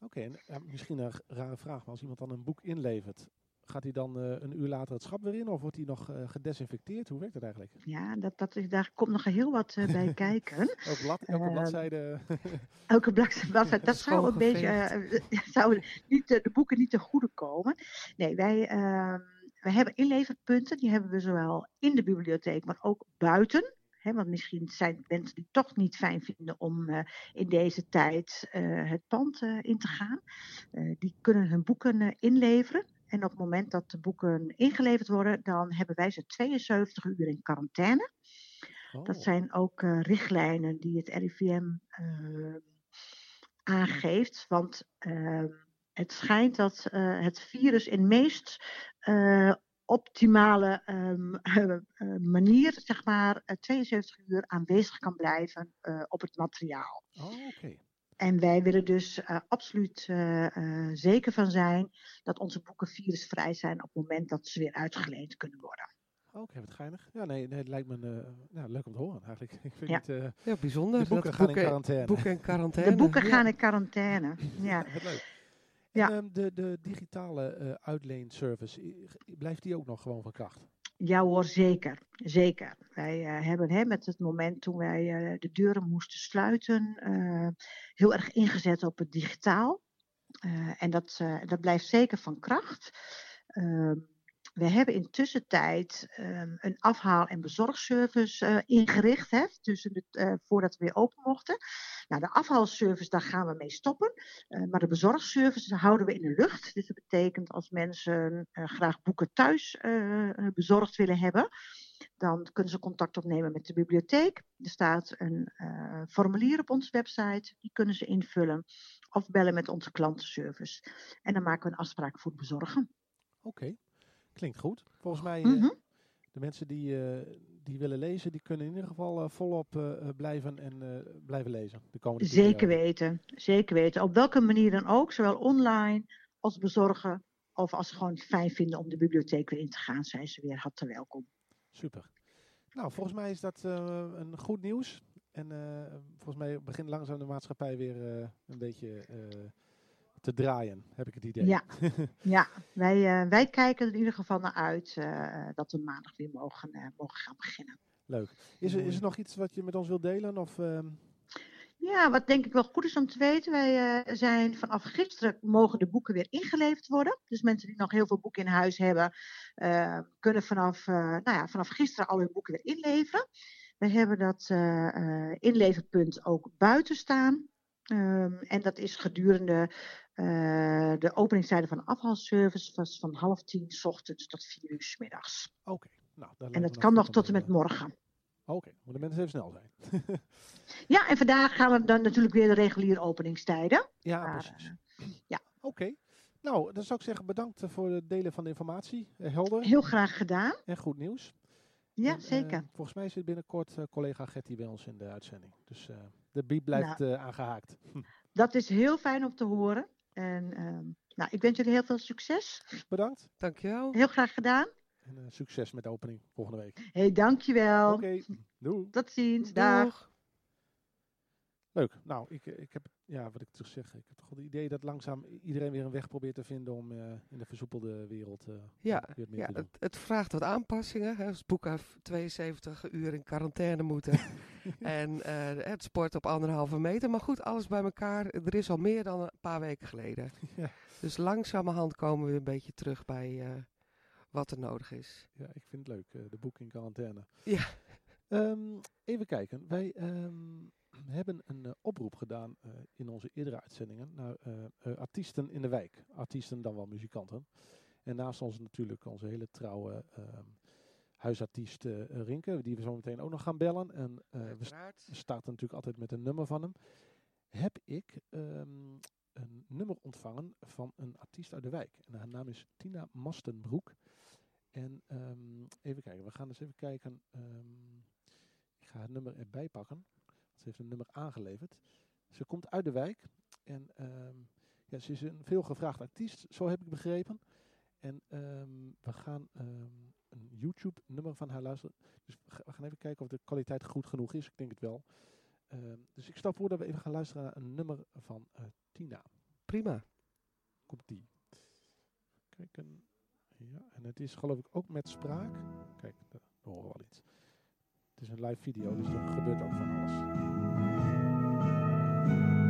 S1: Oké, okay, en misschien een rare vraag, maar als iemand dan een boek inlevert, Gaat hij dan uh, een uur later het schap weer in of wordt hij nog uh, gedesinfecteerd? Hoe werkt dat eigenlijk?
S5: Ja, dat, dat daar komt nog heel wat uh, bij kijken.
S1: Blad, elke ehm, bladzijde.
S5: elke bladzijde, dat zou een beetje, zou niet, de boeken niet te goede komen. Nee, wij, ehm, wij hebben inleverpunten, die hebben we zowel in de bibliotheek, maar ook buiten. He, want misschien zijn mensen die toch niet fijn vinden om uh, in deze tijd uh, het pand uh, in te gaan. die kunnen hun boeken inleveren. En op het moment dat de boeken ingeleverd worden, dan hebben wij ze 72 uur in quarantaine. Oh. Dat zijn ook uh, richtlijnen die het RIVM uh, aangeeft. Want uh, het schijnt dat het virus in meest optimale um, manier, zeg maar, 72 uur aanwezig kan blijven op het materiaal.
S1: Oh, okay.
S5: En wij willen dus uh, absoluut uh, uh, zeker van zijn dat onze boeken virusvrij zijn op het moment dat ze weer uitgeleend kunnen worden.
S1: Oké, okay, wat geinig. Ja, nee, nee het lijkt me nou, leuk om te horen eigenlijk. Ik vind
S2: ja.
S1: het
S2: ja, bijzonder.
S1: De boeken gaan boeken, in quarantaine.
S2: Boeken in quarantaine.
S5: De boeken gaan in quarantaine, ja.
S1: ja leuk. Ja. En, um, de, de digitale uitleenservice, blijft die ook nog gewoon van kracht?
S5: Ja hoor, zeker. Zeker. Wij uh, hebben hè, met het moment toen wij uh, de deuren moesten sluiten, uh, heel erg ingezet op het digitaal. en dat, dat blijft zeker van kracht. Ehm, we hebben intussen tijd um, een afhaal- en bezorgservice ingericht, hè, tussen voordat we weer open mochten. Nou, de afhaalservice, daar gaan we mee stoppen. Uh, maar de bezorgservice houden we in de lucht. Dus dat betekent als mensen graag boeken thuis bezorgd willen hebben, dan kunnen ze contact opnemen met de bibliotheek. Er staat een formulier op onze website, die kunnen ze invullen. Of bellen met onze klantenservice. En dan maken we een afspraak voor het bezorgen.
S1: Oké. Okay. Klinkt goed. Volgens mij, mm -hmm. de mensen die, uh, die willen lezen, die kunnen in ieder geval uh, volop uh, blijven en blijven lezen. De komende
S5: zeker weten, zeker weten. Op welke manier dan ook, zowel online als bezorgen. Of als ze gewoon fijn vinden om de bibliotheek weer in te gaan, zijn ze weer hartelijk welkom.
S1: Super. Nou, volgens mij is dat een goed nieuws. En volgens mij begint langzaam de maatschappij weer een beetje te draaien, heb ik het idee.
S5: Ja, ja. Wij, uh, wij kijken er in ieder geval naar uit uh, dat we maandag weer mogen, uh, mogen gaan beginnen.
S1: Leuk. Is er, is er nog iets wat je met ons wilt delen? Of, ehm?
S5: Ja, wat denk ik wel goed is om te weten. Wij zijn vanaf gisteren mogen de boeken weer ingeleverd worden. Dus mensen die nog heel veel boeken in huis hebben, kunnen vanaf, nou ja, vanaf gisteren al hun boeken weer inleveren. We hebben dat inleverpunt ook buiten staan. Ehm, en dat is gedurende uh, de openingstijden van de afvalservice was van half tien s ochtends tot vier uur s middags.
S1: Oké. Nou,
S5: en dat kan nog tot en met morgen.
S1: Oké, okay. de mensen even snel zijn.
S5: ja, en vandaag gaan we dan natuurlijk weer de reguliere openingstijden.
S1: Ja, maar, precies. Uh, ja. Oké. Nou, dan zou ik zeggen bedankt voor het delen van de informatie. Uh, helder.
S5: Heel graag gedaan.
S1: En goed nieuws.
S5: Ja, en, zeker.
S1: volgens mij zit binnenkort collega Getty bij ons in de uitzending. Dus de biep blijft nou, aangehaakt.
S5: Dat is heel fijn om te horen. En um, nou, ik wens jullie heel veel succes.
S1: Bedankt.
S2: Dankjewel.
S5: Heel graag gedaan.
S1: En uh, succes met de opening volgende week.
S5: hey, dankjewel.
S1: Oké, okay. doei.
S5: Tot ziens. Dag.
S1: Leuk. Nou, ik, ik heb, ja, wat ik terug zeg, ik heb toch wel het idee dat langzaam iedereen weer een weg probeert te vinden om uh, in de versoepelde wereld uh,
S2: ja, weer meer ja, te doen. Het, het vraagt wat aanpassingen. Hè. Boeken 72 uur in quarantaine moeten. en uh, het sport op anderhalve meter. Maar goed, alles bij elkaar. Er is al meer dan een paar weken geleden. ja. Dus langzamerhand komen we een beetje terug bij wat er nodig is.
S1: Ja, ik vind het leuk. de boek in quarantaine.
S2: Ja.
S1: Um, even kijken. Wij... Um, hebben een uh, oproep gedaan uh, in onze eerdere uitzendingen naar uh, artiesten in de wijk. Artiesten dan wel muzikanten. En naast ons natuurlijk onze hele trouwe ehm, huisartiest Rinke, die we zo meteen ook nog gaan bellen. En we, we starten natuurlijk altijd met een nummer van hem. Heb ik um, een nummer ontvangen van een artiest uit de wijk. En haar naam is Tina Mastenbroek. En um, even kijken, we gaan eens even kijken. ik ga het nummer erbij pakken. Heeft een nummer aangeleverd. Ze komt uit de wijk. En um, ja, ze is een veelgevraagd artiest, zo heb ik begrepen. En um, we gaan um, een YouTube nummer van haar luisteren. Dus we gaan even kijken of de kwaliteit goed genoeg is. Ik denk het wel. dus ik stel voor dat we even gaan luisteren naar een nummer van uh, Tina.
S2: Prima.
S1: Komt die. Kijken. Ja, en het is geloof ik ook met spraak. Kijk, daar horen we wel iets. Het is een live video, dus er gebeurt ook van alles. you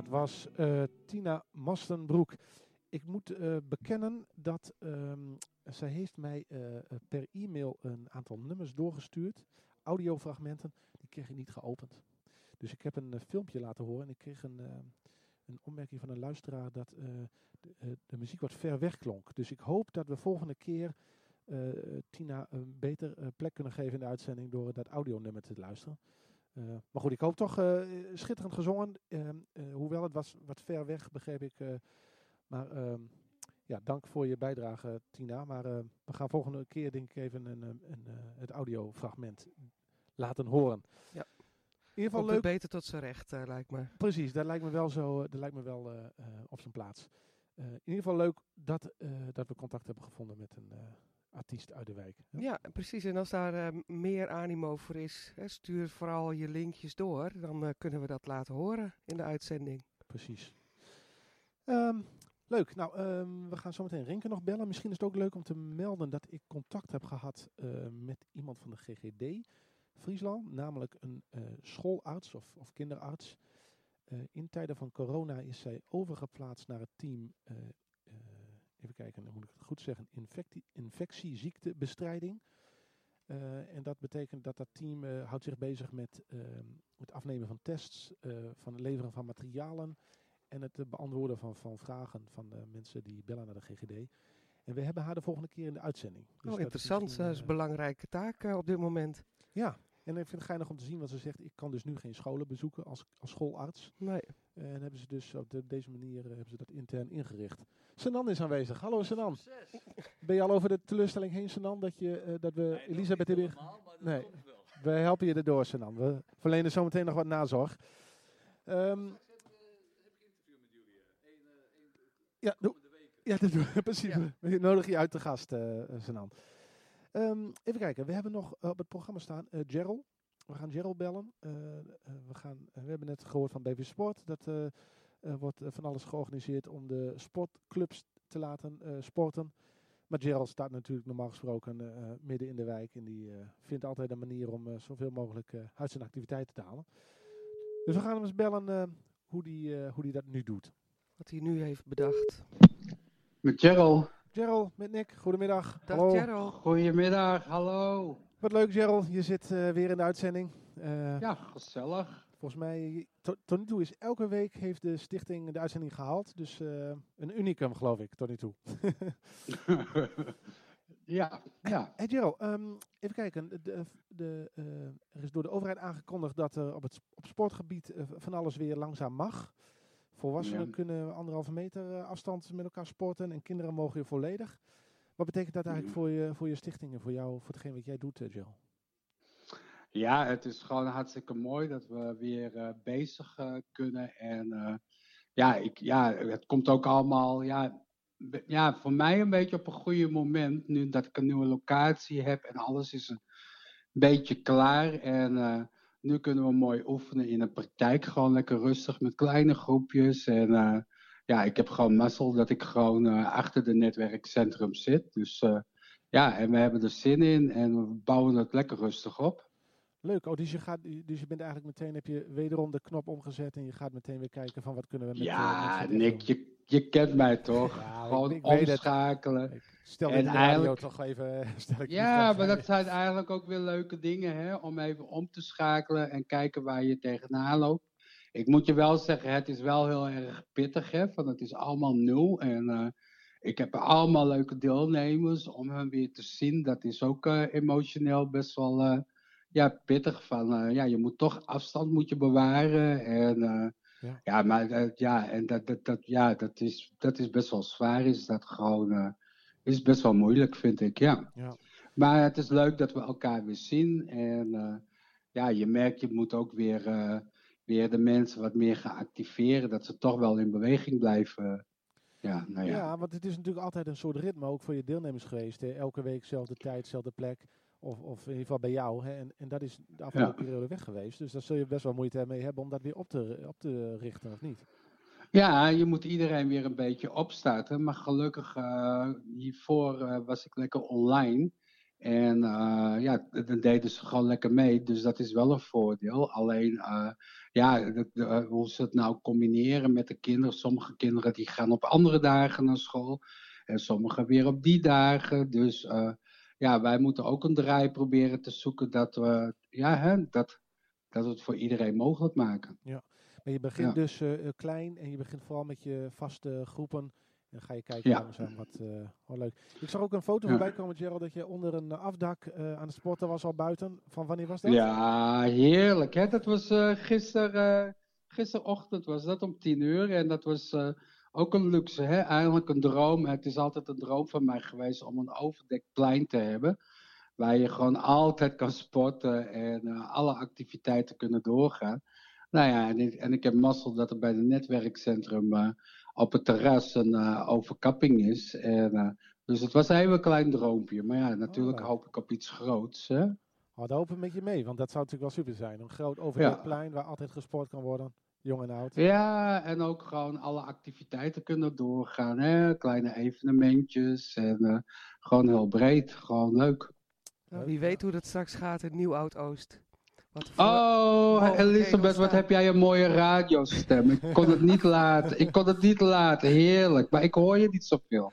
S1: Dat was uh, Tina Mastenbroek. ik moet bekennen dat um, zij heeft mij per e-mail een aantal nummers doorgestuurd. Audiofragmenten, die kreeg ik niet geopend. Dus ik heb een filmpje laten horen en ik kreeg een, een opmerking van een luisteraar dat de, de, muziek wat ver weg klonk. Dus ik hoop dat we volgende keer Tina een beter plek kunnen geven in de uitzending door dat audionummer te luisteren. Uh, maar goed, ik hoop toch uh, schitterend gezongen. Uh, hoewel het was wat ver weg, begreep ik. maar ehm, ja, dank voor je bijdrage, Tina. Maar we gaan volgende keer denk ik even een, een, een het audiofragment laten horen.
S2: Ja. In ieder geval leuk. beter tot zijn recht, lijkt me.
S1: Precies, dat lijkt me wel zo. dat lijkt me wel op zijn plaats. in ieder geval leuk dat, dat we contact hebben gevonden met een artiest uit de wijk.
S2: Ja, precies. En als daar uh, meer animo voor is, hè, stuur vooral je linkjes door. Dan uh, kunnen we dat laten horen in de uitzending.
S1: Precies. Um, leuk. Nou, um, we gaan zo meteen Renke nog bellen. Misschien is het ook leuk om te melden dat ik contact heb gehad uh, met iemand van de GGD Friesland. Namelijk een schoolarts of, of kinderarts. in tijden van corona is zij overgeplaatst naar het team even kijken, dan moet ik het goed zeggen, infectie, infectieziektebestrijding. Uh, en dat betekent dat dat team uh, houdt zich bezig met uh, het afnemen van tests, van het leveren van materialen en het beantwoorden van, van vragen van mensen die bellen naar de GGD. En we hebben haar de volgende keer in de uitzending.
S2: Dus oh, interessant. Dat is, een belangrijke taak op dit moment.
S1: Ja, en ik vind het geinig om te zien wat ze zegt. Ik kan dus nu geen scholen bezoeken als, als schoolarts.
S2: Nee.
S1: En hebben ze dus op deze manier hebben ze dat intern ingericht. Senan is aanwezig. Hallo Senan. Ben je al over de teleurstelling heen, Senan, dat, je, uh, dat we nee, Elisabeth hebben... Nee, we helpen je erdoor, Senan. We verlenen zometeen nog wat nazorg. Um, ja, doe, ja, dat. Precies. Ja. We nodigen je uit de gast, uh, Senan. Um, even kijken, we hebben nog op het programma staan uh, Gerald. We gaan Gerald bellen. Uh, we, gaan, we hebben net gehoord van BV Sport dat er wordt van alles georganiseerd om de sportclubs te laten uh, sporten. Maar Gerald staat natuurlijk normaal gesproken uh, midden in de wijk. En die uh, vindt altijd een manier om zoveel mogelijk uit zijn activiteiten te halen. Dus we gaan hem eens bellen hoe die, hoe die dat nu doet.
S2: Wat hij nu heeft bedacht.
S6: Met Gerald.
S1: Gerald, met Nick. Goedemiddag.
S2: Dag hallo. Gerald.
S6: Goedemiddag, hallo.
S1: Wat leuk Gerald, je zit weer in de uitzending.
S6: ja, gezellig.
S1: Volgens mij, tot, nu toe is elke week heeft de stichting de uitzending gehaald. Dus uh, een unicum, geloof ik, tot nu toe.
S6: ja, ja.
S1: Hey Gerald, um, even kijken. De, de, uh, er is door de overheid aangekondigd dat er op het op sportgebied uh, van alles weer langzaam mag. Volwassenen ja. kunnen anderhalve meter afstand met elkaar sporten en kinderen mogen weer volledig. Wat betekent dat eigenlijk voor je, voor je stichting en voor jou, voor hetgeen wat jij doet, Gerald?
S6: Ja, het is gewoon hartstikke mooi dat we weer uh, bezig uh, kunnen. En uh, ja, ik, ja, het komt ook allemaal ja, ja, voor mij een beetje op een goede moment. Nu dat ik een nieuwe locatie heb en alles is een beetje klaar. En nu kunnen we mooi oefenen in de praktijk. Gewoon lekker rustig met kleine groepjes. En ja, ik heb gewoon mazzel dat ik gewoon achter de netwerkcentrum zit. Dus ja, en we hebben er zin in en we bouwen het lekker rustig op.
S1: Leuk. Oh, dus je, gaat, dus je bent eigenlijk meteen, heb je wederom de knop omgezet en je gaat meteen weer kijken van wat kunnen we met
S6: Ja, met Nick, je, je kent mij toch? Gewoon ik, omschakelen.
S1: stel en eigenlijk toch even. Stel ik
S6: ja, maar dat zijn eigenlijk ook weer leuke dingen, hè? Om even om te schakelen en kijken waar je tegenaan loopt. Ik moet je wel zeggen, het is wel heel erg pittig, hè? Van het is allemaal nul en... Uh, ik heb allemaal leuke deelnemers om hen weer te zien. Dat is ook uh, emotioneel best wel uh, ja, pittig van, ja, je moet toch afstand moet je bewaren. En ja. ja. maar ja, en dat, dat, dat, ja, dat, is, dat is best wel zwaar, is dat gewoon, is best wel moeilijk, vind ik, ja. ja. Maar het is leuk dat we elkaar weer zien. En ja, je merkt, je moet ook weer, weer de mensen wat meer gaan activeren, dat ze toch wel in beweging blijven. Ja, nou ja.
S1: ja, want het is natuurlijk altijd een soort ritme, ook voor je deelnemers geweest. Hè? Elke week, dezelfde tijd, dezelfde plek. Of, of in ieder geval bij jou. Hè? En, en dat is de afgelopen periode weg geweest. Dus daar zul je best wel moeite mee hebben om dat weer op te, op te richten, of niet?
S6: Ja, je moet iedereen weer een beetje opstarten. Maar gelukkig, uh, hiervoor uh, was ik lekker online. En ja, dan deden ze gewoon lekker mee. Dus dat is wel een voordeel. Alleen, ja, hoe ze het nou combineren met de kinderen. Sommige kinderen die gaan op andere dagen naar school. En sommige weer op die dagen. Dus ja, wij moeten ook een draai proberen te zoeken dat we, ja, hè, dat, dat we het voor iedereen mogelijk maken.
S1: Ja, maar je begint dus uh, klein en je begint vooral met je vaste groepen. En dan ga je kijken ja. langzaam wat, uh, wat leuk. Ik zag ook een foto ja. voorbij komen, Gerald, dat je onder een afdak uh, aan het sporten was al buiten. Van wanneer was dat?
S6: Ja, heerlijk. Hè? Dat was gister, gisterochtend was dat om tien uur. En dat was ook een luxe, hè? eigenlijk een droom. Het is altijd een droom van mij geweest om een overdekt plein te hebben. Waar je gewoon altijd kan sporten en uh, alle activiteiten kunnen doorgaan. Nou ja, en ik, en ik heb mazzel dat er bij het netwerkcentrum uh, op het terras een uh, overkapping is. En, dus het was een heel klein droompje. Maar ja, natuurlijk oh. hoop ik op iets groots. Hè?
S1: Oh, daar hoop ik met je mee, want dat zou natuurlijk wel super zijn. Een groot overdekt ja. plein waar altijd gesport kan worden. Jong en oud.
S6: Ja, en ook gewoon alle activiteiten kunnen doorgaan. Hè? Kleine evenementjes en uh, gewoon heel breed. Gewoon leuk.
S2: Nou, wie weet hoe dat straks gaat in Nieuw-Oud-Oost.
S6: Oh, Elisabeth, wat heb jij een mooie radiostem. Ik kon het niet laten. Ik kon het niet laten. Heerlijk. Maar ik hoor je niet zoveel.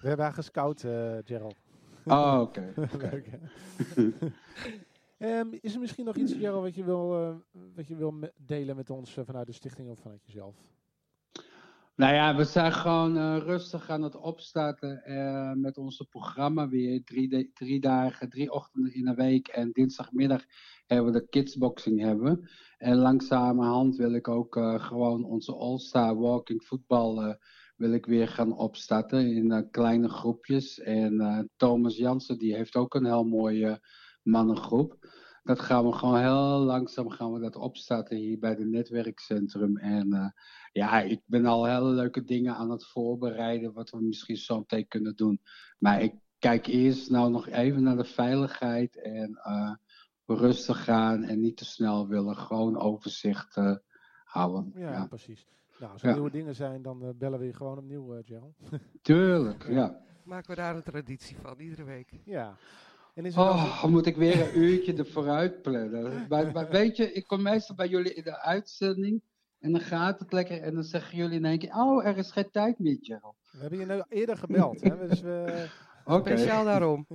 S1: We hebben haar gescout, uh, Gerald.
S6: Oh, oké. Okay.
S1: Um, is er misschien nog iets, Jero, wat je wil, uh, wat je wil delen met ons uh, vanuit de stichting of vanuit jezelf?
S6: Nou ja, we zijn gewoon uh, rustig aan het opstarten met onze programma weer. Drie, drie, dagen, drie ochtenden in een week en dinsdagmiddag hebben we de kidsboxing hebben. En langzamerhand wil ik ook gewoon onze All-Star Walking Voetbal wil ik weer gaan opstarten in kleine groepjes. En Thomas Jansen die heeft ook een heel mooie mannengroep. Dat gaan we gewoon heel langzaam gaan we dat opstarten hier bij het netwerkcentrum. En uh, ja, ik ben al hele leuke dingen aan het voorbereiden wat we misschien zo meteen kunnen doen. Maar ik kijk eerst nou nog even naar de veiligheid en uh, rustig gaan en niet te snel willen. Gewoon overzicht uh, houden.
S1: Ja, ja, precies. Nou, als er ja. nieuwe dingen zijn, dan bellen we je gewoon opnieuw, uh, Gerald.
S6: Tuurlijk, ja.
S2: Maken we daar een traditie van, iedere week.
S1: Ja.
S6: En is oh, dan moet ik weer een uurtje ervoor uitplannen. maar, maar, weet je, ik kom meestal bij jullie in de uitzending. En dan gaat het lekker. En dan zeggen jullie in één keer: Oh, er is geen tijd meer, Gerald.
S1: We hebben je nou eerder gebeld. hè? Dus we...
S2: okay. Speciaal daarom.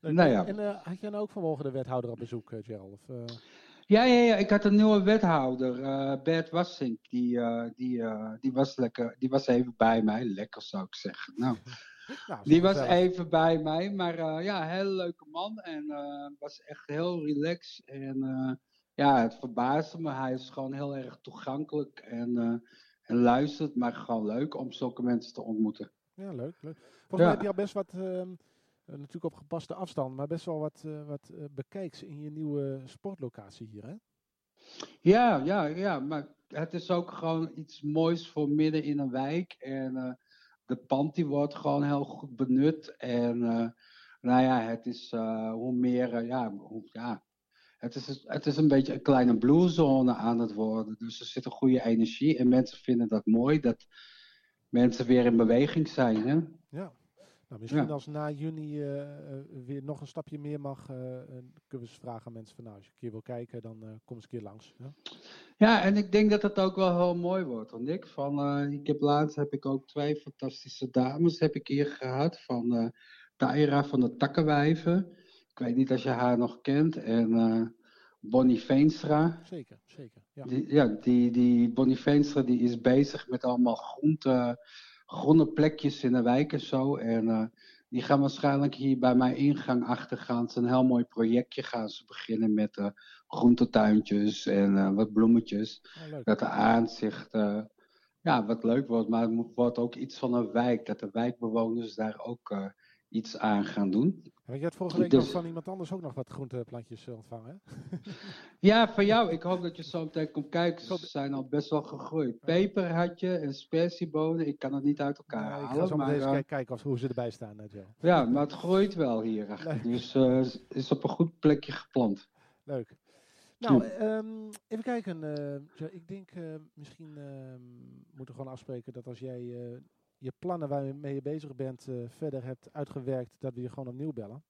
S6: nou ja.
S1: En uh, had je dan ook vanmorgen de wethouder op bezoek, uh, Gerald? Of, uh...
S6: Ja, ja, ja, ik had een nieuwe wethouder, uh, Bert Wassink. Die, die, die, was lekker, die was even bij mij. Lekker zou ik zeggen. Nou. Nou, die was even bij mij, maar uh, ja, heel leuke man en uh, was echt heel relaxed. En uh, ja, het verbaasde me. Hij is gewoon heel erg toegankelijk en, en luistert, maar gewoon leuk om zulke mensen te ontmoeten.
S1: Ja, leuk. leuk. Volgens ja. mij heb je al best wat, ehm, natuurlijk op gepaste afstand, maar best wel wat, wat bekijks in je nieuwe sportlocatie hier, hè?
S6: Ja, ja, ja, maar het is ook gewoon iets moois voor midden in een wijk. En de pand die wordt gewoon heel goed benut. En uh, nou ja, het is uh, hoe meer, uh, ja, hoe, ja het, is, het is een beetje een kleine blueszone aan het worden. Dus er zit een goede energie en mensen vinden dat mooi dat mensen weer in beweging zijn. Hè?
S1: Ja. Nou, misschien ja. als na juni uh, weer nog een stapje meer mag, uh, kunnen we eens vragen aan mensen van nou, als je een keer wil kijken, dan uh, kom eens een keer langs. Ja?
S6: Ja, en ik denk dat het ook wel heel mooi wordt. Want ik, van, ik heb laatst heb ik ook twee fantastische dames heb ik hier gehad. Van Taira van de Takkenwijven. Ik weet niet als je haar nog kent. En Bonnie Veenstra.
S1: Zeker, zeker. Ja,
S6: die, ja die, die Bonnie Veenstra die is bezig met allemaal groenten groene plekjes in de wijk en zo. En uh, die gaan waarschijnlijk hier bij mijn ingang achter gaan. Het is een heel mooi projectje gaan ze beginnen met uh, groentetuintjes en uh, wat bloemetjes. Oh, dat de aanzicht ja, wat leuk wordt, maar het wordt ook iets van een wijk. Dat de wijkbewoners daar ook iets aan gaan doen.
S1: Want je had vorige week dus, nog van iemand anders ook nog wat groenteplantjes ontvangen.
S6: ja, van jou. Ik hoop dat je zo meteen komt kijken. Ze zijn al best wel gegroeid. Peper had je en spersiebonen. Ik kan het niet uit elkaar halen. Ik ga
S1: zo maar eens uh, kijken of, hoe ze erbij staan. Net, Joe.
S6: Ja, maar het groeit wel hier. Leuk. Dus uh, is op een goed plekje geplant.
S1: Leuk. Nou, um, even kijken. Uh, ik denk misschien moeten we gewoon afspreken dat als jij je plannen waarmee je bezig bent verder hebt uitgewerkt, dat we je gewoon opnieuw bellen.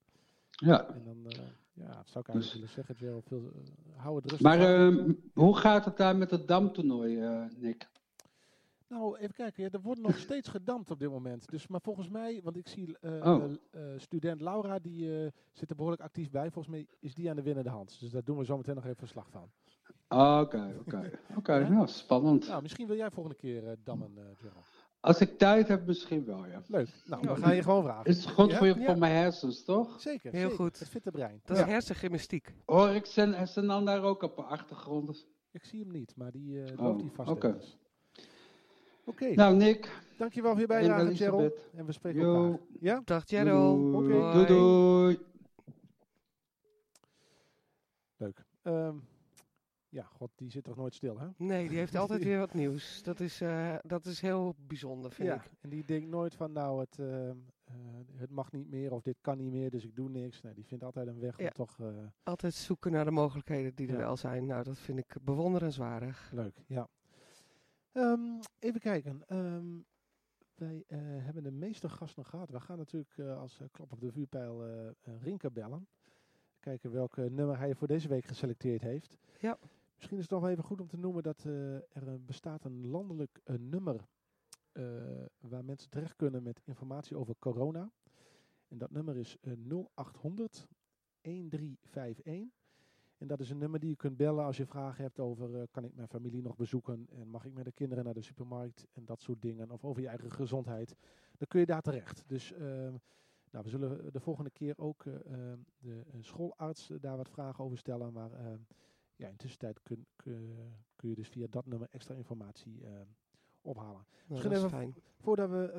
S6: Ja.
S1: En dan ja, zou ik eigenlijk dus. willen zeggen, Gerald, veel, hou het rustig
S6: Maar ehm, hoe gaat het daar met het damtoernooi, Nick?
S1: Nou, even kijken. Ja, er wordt nog steeds gedampt op dit moment. Dus, maar volgens mij, want ik zie uh, student Laura, die zit er behoorlijk actief bij. Volgens mij is die aan de winnende hand. Dus daar doen we zo meteen nog even verslag van.
S6: Oké, oké. Oké, nou, spannend.
S1: Nou, misschien wil jij volgende keer dammen, Gerald.
S6: Als ik tijd heb, misschien wel, ja.
S1: Leuk. Nou, dan ga je gewoon vragen.
S6: Is goed voor, je, voor mijn hersens, toch?
S1: Zeker.
S2: Heel goed.
S1: Het fitte brein.
S2: Dat is hersengymnastiek.
S6: Hoor ik zijn, zijn dan daar ook op de achtergrond?
S1: Ik zie hem niet, maar die uh, loopt hier vast
S6: Oké.
S1: Oké.
S6: Nou, Nick.
S1: Dankjewel voor je bijdrage, Gerald. En we spreken Yo. elkaar. Ja?
S2: Dag, Gerald.
S6: Oké. Doei, doei.
S1: Leuk. Um, ja, god, die zit toch nooit stil, hè?
S2: Nee, die heeft altijd weer wat nieuws. Dat is, uh, dat is heel bijzonder, vind
S1: ja,
S2: ik.
S1: en die denkt nooit van, nou, het, uh, uh, het mag niet meer of dit kan niet meer, dus ik doe niks. Nee, die vindt altijd een weg
S2: ja.
S1: om toch...
S2: altijd zoeken naar de mogelijkheden die er wel zijn. Nou, dat vind ik bewonderenswaardig.
S1: Leuk, ja. Um, even kijken. Um, wij hebben de meeste gasten gehad. We gaan natuurlijk als klap op de vuurpijl Rinke bellen. Kijken welke nummer hij voor deze week geselecteerd heeft.
S2: Ja.
S1: Misschien is het nog even goed om te noemen dat uh, er bestaat een landelijk uh, nummer uh, waar mensen terecht kunnen met informatie over corona. En dat nummer is 0800 1351. En dat is een nummer die je kunt bellen als je vragen hebt over kan ik mijn familie nog bezoeken en mag ik met de kinderen naar de supermarkt en dat soort dingen. Of over je eigen gezondheid. Dan kun je daar terecht. Dus nou, we zullen de volgende keer ook de schoolarts daar wat vragen over stellen. Maar ja, in tussentijd kun, kun, kun, je dus via dat nummer extra informatie uh, ophalen.
S2: Nou, Misschien even fijn.
S1: voordat we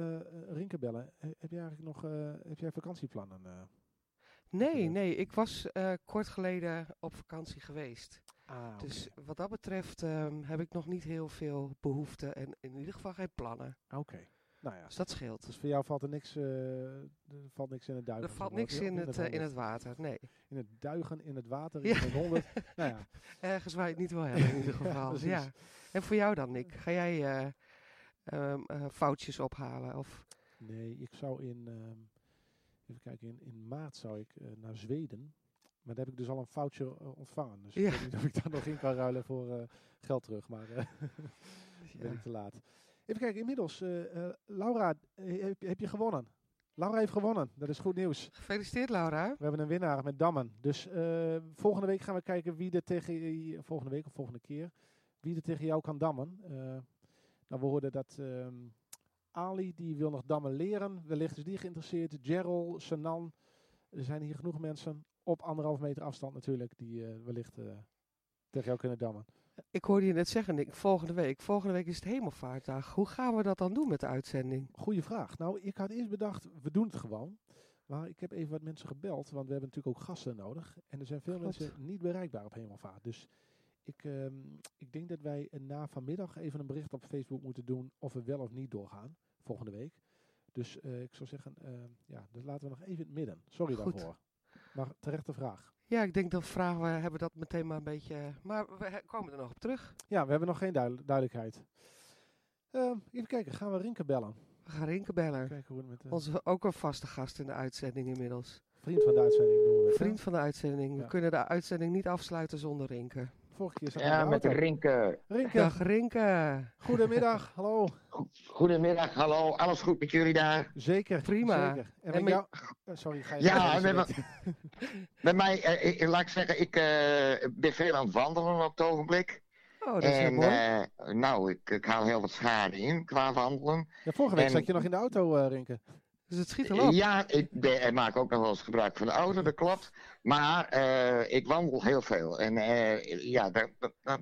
S1: uh, Rinke bellen, heb jij eigenlijk nog uh, heb jij vakantieplannen?
S2: nee, nee, ik was kort geleden op vakantie geweest.
S1: Ah,
S2: dus wat dat betreft um, heb ik nog niet heel veel behoefte en in ieder geval geen plannen.
S1: Oké. Okay. Nou ja.
S2: Dus dat scheelt.
S1: Dus voor jou valt er niks, uh, er valt niks in het duigen?
S2: Er valt niks in het, uh, in het water, nee.
S1: In het duigen, in het water, in het honderd. nou ja.
S2: Ergens waar je het niet wil hebben in ieder geval. ja, ja, En voor jou dan, Nick? Ga jij uh, um, foutjes ophalen? Of?
S1: Nee, ik zou in, um, even kijken, in, in maart zou ik naar Zweden. Maar daar heb ik dus al een foutje ontvangen. Dus
S2: ja.
S1: ik weet niet of ik daar nog in kan ruilen voor geld terug. Maar ben ik te laat. Even kijken, inmiddels, uh, uh, Laura, heb, heb, je gewonnen? Laura heeft gewonnen, dat is goed nieuws.
S2: Gefeliciteerd Laura.
S1: We hebben een winnaar met Dammen. Dus uh, volgende week gaan we kijken wie er tegen, volgende week of volgende keer, wie er tegen jou kan dammen. nou, we hoorden dat um, Ali, die wil nog dammen leren. Wellicht is die geïnteresseerd. Gerald, Sanan, er zijn hier genoeg mensen op anderhalf meter afstand natuurlijk, die wellicht tegen jou kunnen dammen.
S2: Ik hoorde je net zeggen, Nick, volgende week. Volgende week is het Hemelvaartdag. Hoe gaan we dat dan doen met de uitzending?
S1: Goeie vraag. Nou, ik had eerst bedacht, we doen het gewoon. Maar ik heb even wat mensen gebeld, want we hebben natuurlijk ook gasten nodig. En er zijn veel
S2: Klopt.
S1: mensen niet bereikbaar op Hemelvaart. Dus ik, um, ik denk dat wij na vanmiddag even een bericht op Facebook moeten doen of we wel of niet doorgaan volgende week. Dus uh, ik zou zeggen, uh, ja, dat laten we nog even in het midden. Sorry
S2: Goed.
S1: daarvoor. Maar terechte vraag.
S2: Ja, ik denk dat vragen we hebben dat meteen maar een beetje. Maar we komen er nog op terug.
S1: Ja, we hebben nog geen duid duidelijkheid. Uh, even kijken, gaan we Rinke bellen?
S2: We gaan Rinke bellen.
S1: Kijken hoe het met, uh,
S2: Onze ook een vaste gast in de uitzending inmiddels.
S1: Vriend van de uitzending noemen we het,
S2: Vriend van de uitzending. Ja. We kunnen de uitzending niet afsluiten zonder Rinke.
S1: Vorige keer zat
S7: Ja, met
S1: auto.
S7: Rinke.
S1: Rinke.
S2: Dag Rinke.
S1: Goedemiddag, hallo.
S7: Goedemiddag, hallo. Alles goed met jullie daar?
S1: Zeker.
S2: Prima.
S1: Zeker. En,
S2: En
S1: met jou... uh, sorry, ga je
S7: Ja, met, mij, eh, ik, laat ik zeggen, ik eh, ben veel aan het wandelen op het ogenblik.
S2: Oh, dat is
S7: en
S2: mooi.
S7: eh, nou, ik, ik haal heel wat schade in qua wandelen.
S1: Ja, vorige week
S7: en-
S1: zat je nog in de auto, eh, Rinke.
S2: Dus het schiet al op.
S7: Ja, ik, ben, ik maak ook nog wel eens gebruik van de auto, dat klopt. Maar eh, ik wandel heel veel. En eh, ja,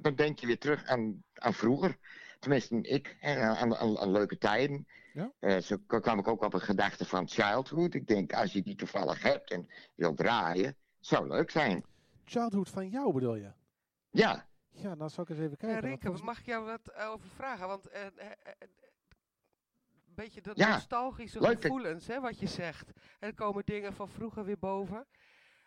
S7: dan, denk je weer terug aan, aan vroeger. Tenminste, ik, hè, aan, aan, aan leuke tijden.
S1: Ja.
S7: Eh, zo kwam ik ook op een gedachte van childhood. Ik denk, als je die toevallig hebt en wil draaien, zou leuk zijn.
S1: Childhood van jou bedoel je?
S7: Ja,
S1: Ja, nou zou ik eens even kijken.
S2: Rinke,
S1: volgens-
S2: mag ik jou wat eh, over vragen? Want eh, eh, eh, een beetje de
S7: Ja,
S2: nostalgische
S7: leuk dat-
S2: gevoelens, hè, wat je zegt. Er komen dingen van vroeger weer boven.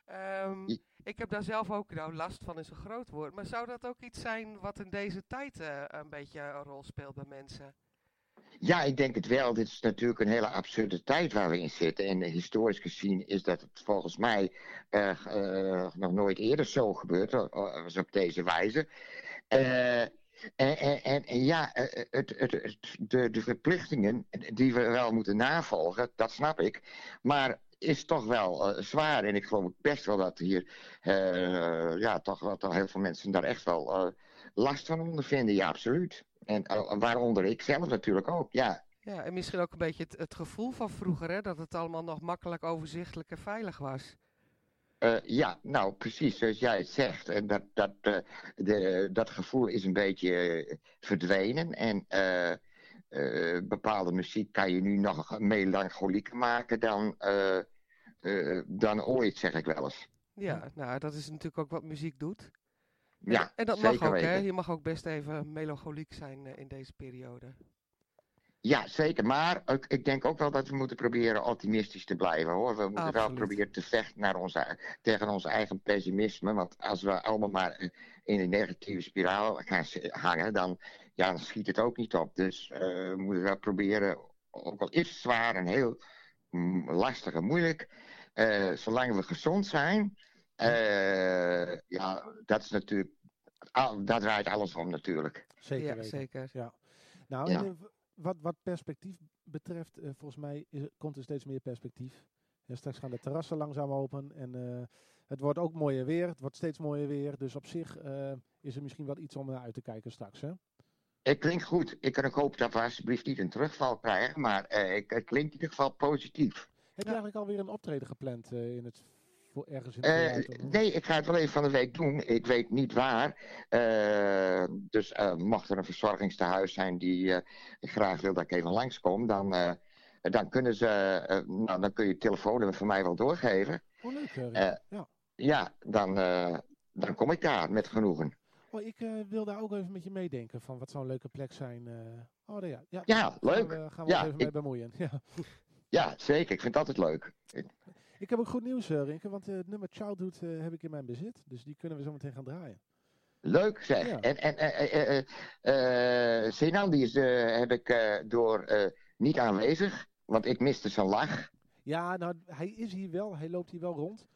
S2: Ehm, ik heb daar zelf ook, nou last van is een groot woord, maar zou dat ook iets zijn wat in deze tijd eh, een beetje een rol speelt bij mensen?
S7: Ja, ik denk het wel. Dit is natuurlijk een hele absurde tijd waar we in zitten. En historisch gezien is dat het volgens mij uh, nog nooit eerder zo gebeurd als op deze wijze. En, en, ja, het, het, het, de, de verplichtingen die we wel moeten navolgen, dat snap ik. Maar is toch wel zwaar. En ik geloof best wel dat hier ja, toch, toch heel veel mensen daar echt wel last van ondervinden. Ja, absoluut. En waaronder ik zelf natuurlijk ook, ja.
S2: Ja, en misschien ook een beetje het, het gevoel van vroeger, hè? Dat het allemaal nog makkelijk, overzichtelijk en veilig was.
S7: Uh, ja, nou precies, zoals jij het zegt. En dat, dat, uh, de, dat gevoel is een beetje verdwenen. En bepaalde muziek kan je nu nog melancholieker maken dan, dan ooit, zeg ik wel eens.
S2: Ja, nou dat is natuurlijk ook wat muziek doet.
S7: Ja,
S2: en dat mag ook, hè? Je mag ook best even melancholiek zijn in deze periode.
S7: Ja, zeker. Maar ik, ik, denk ook wel dat we moeten proberen optimistisch te blijven, hoor. We moeten wel proberen te vechten naar onze, tegen ons eigen pessimisme. Want als we allemaal maar in een negatieve spiraal gaan hangen, dan, ja, dan schiet het ook niet op. Dus uh, we moeten wel proberen, ook al is het zwaar en heel mm, lastig en moeilijk, uh, zolang we gezond zijn... Uh, ja, dat is natuurlijk dat draait alles om natuurlijk.
S1: Zeker
S2: ja, zeker.
S1: Ja. Nou, ja. Wat, wat perspectief betreft, uh, volgens mij is, komt er steeds meer perspectief. Ja, straks gaan de terrassen langzaam open en uh, het wordt ook mooier weer. Het wordt steeds mooier weer. Dus op zich uh, is er misschien wel iets om naar uit te kijken straks. Hè?
S7: Het klinkt goed. Ik kan ook hopen dat we alsjeblieft niet een terugval krijgen. Maar ik, het klinkt in ieder geval positief.
S1: Heb je eigenlijk alweer een optreden gepland in het ergens in
S7: uh, nee, ik ga het wel even van de week doen. Ik weet niet waar. Uh, dus uh, mocht er een verzorgingstehuis zijn die graag wil dat ik even langskom, dan, dan kunnen ze, nou, dan kun je het telefoonnummer van mij wel doorgeven.
S1: Oh, leuk. ja.
S7: ja, dan, dan kom ik daar met genoegen.
S1: Oh, ik wil daar ook even met je meedenken van wat zou een leuke plek zijn. oh, ja.
S7: Ja, ja leuk.
S1: Gaan we, gaan we
S7: ja,
S1: even ik... mee bemoeien. Ja.
S7: ja, zeker. Ik vind het altijd leuk.
S1: Ik heb ook goed nieuws, uh, Rinke, want uh, het nummer Childhood uh, heb ik in mijn bezit. Dus die kunnen we zo meteen gaan draaien.
S7: Leuk zeg. Ja. En, en uh, Sinan, die is, heb ik door niet aanwezig, want ik miste zijn lach.
S1: Ja, nou, hij is hier wel. Hij loopt hier wel rond.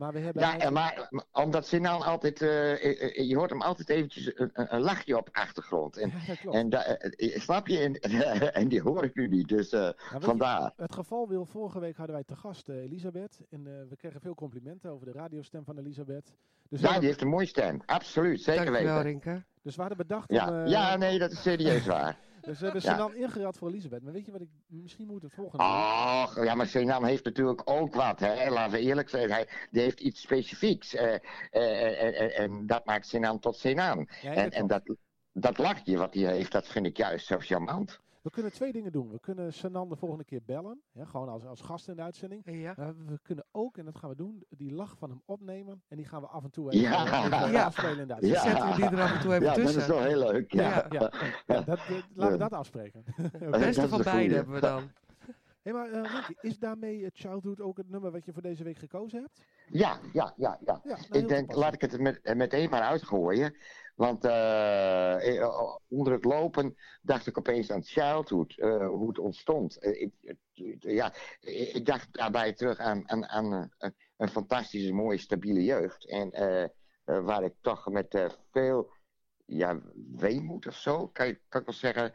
S1: Maar we hebben
S7: ja, eigenlijk... maar omdat Sinan altijd, uh, je hoort hem altijd eventjes een, een lachje op de achtergrond. En,
S1: ja,
S7: en da, snap je? En, en, die hoor ik nu niet, dus uh, vandaar.
S1: Je, het geval wil, vorige week hadden wij te gast Elisabeth. En we kregen veel complimenten over de radiostem van Elisabeth.
S7: Dus ja, die heeft een mooie stem, absoluut, zeker
S2: Dankjewel,
S7: weten.
S2: Rinke.
S1: Dus we hadden bedacht
S7: ja.
S1: om...
S7: ja, nee, dat is serieus waar.
S1: Dus we hebben ja. ingerad voor Elisabeth. Maar weet je wat ik misschien moet het volgende
S7: Ach, ja, maar Sinan heeft natuurlijk ook wat. Hè? Laten we eerlijk zijn. Hij die heeft iets specifieks. Uh, uh, en, en dat maakt Sinan tot en en dat, dat lachje wat hij heeft, dat vind ik juist zo charmant.
S1: We kunnen twee dingen doen. We kunnen Sanan de volgende keer bellen. Ja, gewoon als, als gast in de uitzending.
S2: Ja.
S1: Maar we kunnen ook, en dat gaan we doen, die lach van hem opnemen. En die gaan we af en toe even,
S7: ja.
S1: even
S2: ja.
S1: afspelen in de
S2: uitzending. Ja. Zetten we die er af en toe even
S7: ja,
S2: tussen.
S7: dat is wel heel leuk. Ja,
S1: ja, ja. ja dat, dat, laten we dat afspreken.
S2: Het beste van beide hebben we dan.
S1: Hé, hey, maar uh, Ricky, is daarmee Childhood ook het nummer wat je voor deze week gekozen hebt?
S7: Ja, ja, ja. ja.
S1: ja
S7: ik denk, laat ik het met, meteen maar uitgooien. Want uh, onder het lopen dacht ik opeens aan Childhood, uh, hoe het ontstond. Ik, ja, ik dacht daarbij terug aan, aan, aan een fantastische, mooie, stabiele jeugd. En waar ik toch met veel ja, weemoed of zo, kan, kan ik wel zeggen,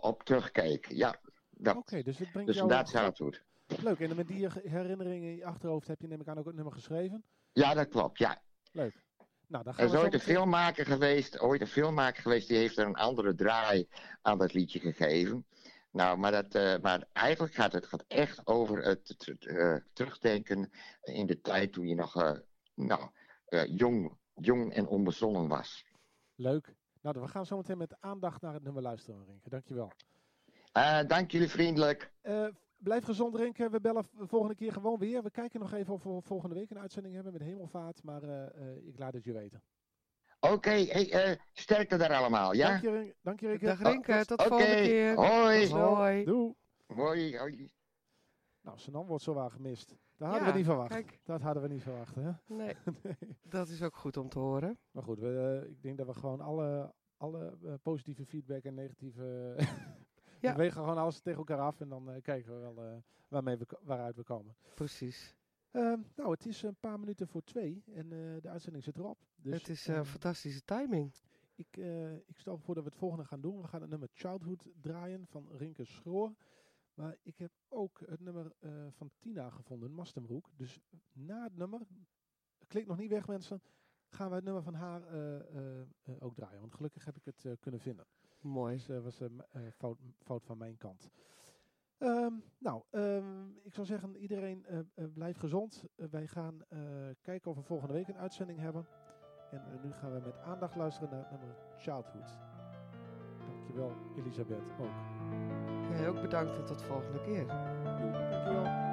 S7: op terugkeek. Ja,
S1: Oké, okay, dus het brengt
S7: dus
S1: jou...
S7: inderdaad Childhood.
S1: Leuk, en met die herinneringen in je achterhoofd heb je neem ik aan ook het nummer geschreven?
S7: Ja, dat klopt, ja.
S1: Leuk. Nou, dan gaan
S7: er is
S1: we
S7: ooit een filmmaker geweest, ooit een filmmaker geweest, die heeft er een andere draai aan dat liedje gegeven. Nou, maar, dat, uh, maar eigenlijk gaat het gaat echt over het, het, het uh, terugdenken in de tijd toen je nog uh, nou, jong, jong en onbezonnen was.
S1: Leuk. Nou, we gaan zo meteen met aandacht naar het nummer luisteren, Rinke. Dankjewel.
S7: dank jullie vriendelijk.
S1: Blijf gezond drinken. We bellen volgende keer gewoon weer. We kijken nog even of we volgende week een uitzending hebben met hemelvaart. Maar uh, uh, ik laat het je weten.
S7: Oké, okay, hey, uh, sterkte daar allemaal, ja?
S1: Dank je, dank je.
S2: Dag Rinke, tot de
S7: okay.
S2: volgende keer.
S7: Hoi.
S2: Hoi.
S1: Doei.
S7: Hoi, hoi.
S1: Nou, Sanan wordt zo waar gemist. Dat hadden ja, we niet verwacht.
S2: Kijk.
S1: Dat hadden we niet verwacht, hè?
S2: Nee, nee. dat is ook goed om te horen.
S1: Maar goed, we, ik denk dat we gewoon alle alle positieve feedback en negatieve...
S2: Ja.
S1: we wegen gewoon alles tegen elkaar af en dan kijken we wel waarmee we, waaruit we komen.
S2: Precies.
S1: Ehm, nou, het is een paar minuten voor twee en de uitzending zit erop. Dus,
S2: het is uh, fantastische timing.
S1: Ik, ik stel voor dat we het volgende gaan doen. We gaan het nummer Childhood draaien van Rinke Schroor. Maar ik heb ook het nummer uh, van Tina gevonden, Mastenbroek. Dus na het nummer, klik nog niet weg mensen, gaan we het nummer van haar ook draaien. Want gelukkig heb ik het kunnen vinden.
S2: Mooi.
S1: Dus dat was een fout, fout van mijn kant. Um, nou, um, ik zou zeggen, iedereen blijft gezond. Wij gaan kijken of we volgende week een uitzending hebben. En nu gaan we met aandacht luisteren naar het nummer Childhood. Dankjewel, Elisabeth, ook.
S2: Jij ook bedankt en tot volgende keer.
S1: Dankjewel.